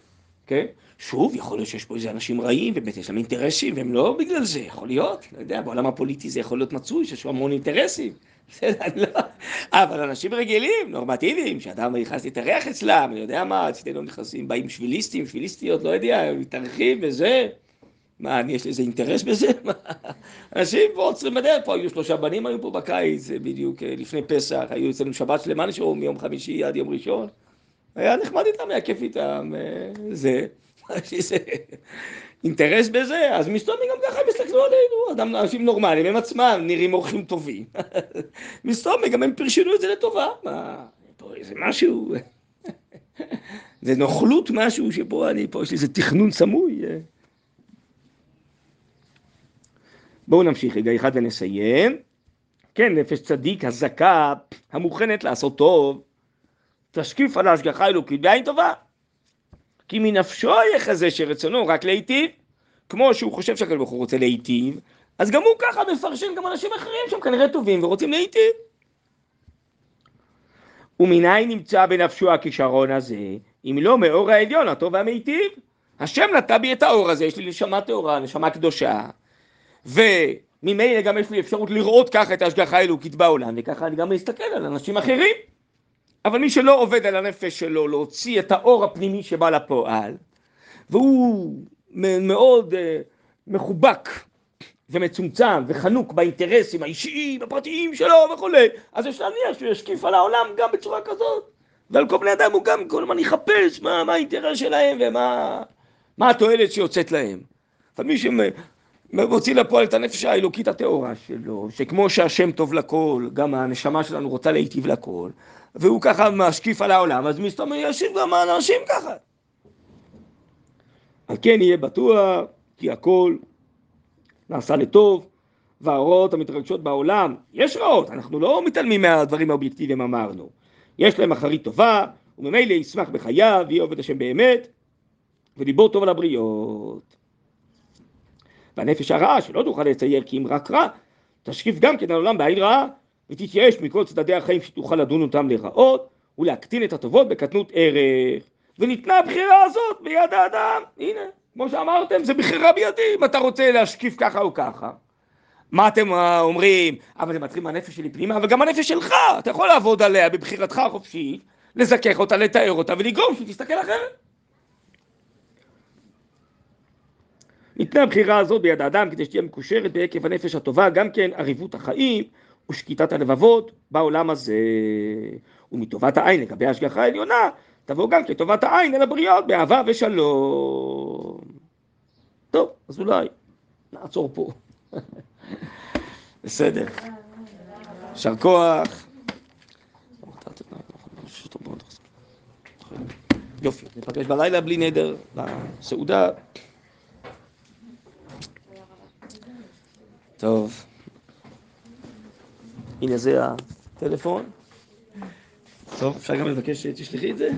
כן. שוב, יכול להיות שיש פה איזה אנשים רעים, ובאמת יש להם אינטרסים, והם לא בגלל זה, יכול להיות, לא יודע, בעולם הפוליטי זה יכול להיות מצוי, שיש המון אינטרסים. בסדר, לא... אבל אנשים רגילים, נורמטיביים, שאדם נכנס להתארח אצלם, אני יודע מה, אצלנו נכנסים, באים שביליסטים, שביליסטיות, לא יודע, מתארחים וזה. מה, אני, יש לי איזה אינטרס בזה? אנשים פה עוצרים בדרך, פה היו שלושה בנים, היו פה בקיץ, בדיוק אה, לפני פסח, היו אצלנו שבת שלמה נשארו מיום חמישי עד יום ראשון. היה נחמד איתם, היה כיף איתם, אה, זה, יש איזה אינטרס בזה, אז מסתובבים גם ככה הם יסתכלו עלינו, אדם, אנשים נורמליים, הם עצמם נראים אורחים טובים. מסתובבים, גם הם פרשנו את זה לטובה, מה, פה איזה משהו, זה נוכלות משהו שפה אני, פה יש לי איזה תכנון סמוי. אה. בואו נמשיך רגע אחד ונסיים. כן, נפש צדיק, הזכה, המוכנת לעשות טוב, תשקיף על ההשגחה האלוקית בעין טובה. כי מנפשו יחזה שרצונו רק להיטיב, כמו שהוא חושב שהקדוש ברוך הוא רוצה להיטיב, אז גם הוא ככה מפרשן גם אנשים אחרים שהם כנראה טובים ורוצים להיטיב. ומניין נמצא בנפשו הכישרון הזה, אם לא מאור העליון הטוב והמיטיב? השם נתן בי את האור הזה, יש לי נשמה טהורה, נשמה קדושה, וממילא גם יש לי אפשרות לראות ככה את ההשגחה האלוקית בעולם, וככה אני גם מסתכל על אנשים אחרים. אבל מי שלא עובד על הנפש שלו להוציא את האור הפנימי שבא לפועל, והוא מאוד אה, מחובק ומצומצם וחנוק באינטרסים האישיים, הפרטיים שלו וכולי, אז יש להניח שהוא ישקיף על העולם גם בצורה כזאת. ועל כל בני אדם הוא גם כל הזמן יחפש מה, מה האינטרס שלהם ומה מה התועלת שיוצאת להם. אבל מי שמוציא לפועל את הנפש האלוקית הטהורה שלו, שכמו שהשם טוב לכל, גם הנשמה שלנו רוצה להיטיב לכל, והוא ככה משקיף על העולם, אז מסתובב ישיב גם האנשים ככה. על כן יהיה בטוח כי הכל נעשה לטוב, והרעות המתרגשות בעולם, יש רעות, אנחנו לא מתעלמים מהדברים האובייקטיביים אמרנו, יש להם אחרית טובה, וממילא ישמח בחייו, ויהיה עובד השם באמת, וליבו טוב על הבריות. והנפש הרעה שלא תוכל לצייר כי אם רק רע, תשקיף גם כן על העולם בעין רעה, ותתייאש מכל צדדי החיים שתוכל לדון אותם לרעות, ולהקטין את הטובות בקטנות ערך. וניתנה הבחירה הזאת ביד האדם. הנה, כמו שאמרתם, זה בחירה בידי, אם אתה רוצה להשקיף ככה או ככה. מה אתם אה, אומרים? אבל זה מתחיל מהנפש שלי פנימה, אבל גם הנפש שלך, אתה יכול לעבוד עליה בבחירתך החופשית, לזכך אותה, לתאר אותה ולגרום שהיא תסתכל אחרת. ניתנה הבחירה הזאת ביד האדם כדי שתהיה מקושרת בעקב הנפש הטובה, גם כן עריבות החיים ושקיטת הלבבות בעולם הזה. ומטובת העין לגבי ההשגחה העליונה, תבוא גם כטובת העין אל הבריות באהבה ושלום. טוב, אז אולי נעצור פה. בסדר. יישר כוח. יופי, ניפגש בלילה בלי נדר, לסעודה. טוב. הנה זה הטלפון. טוב, אפשר גם לבקש שתשלחי את זה?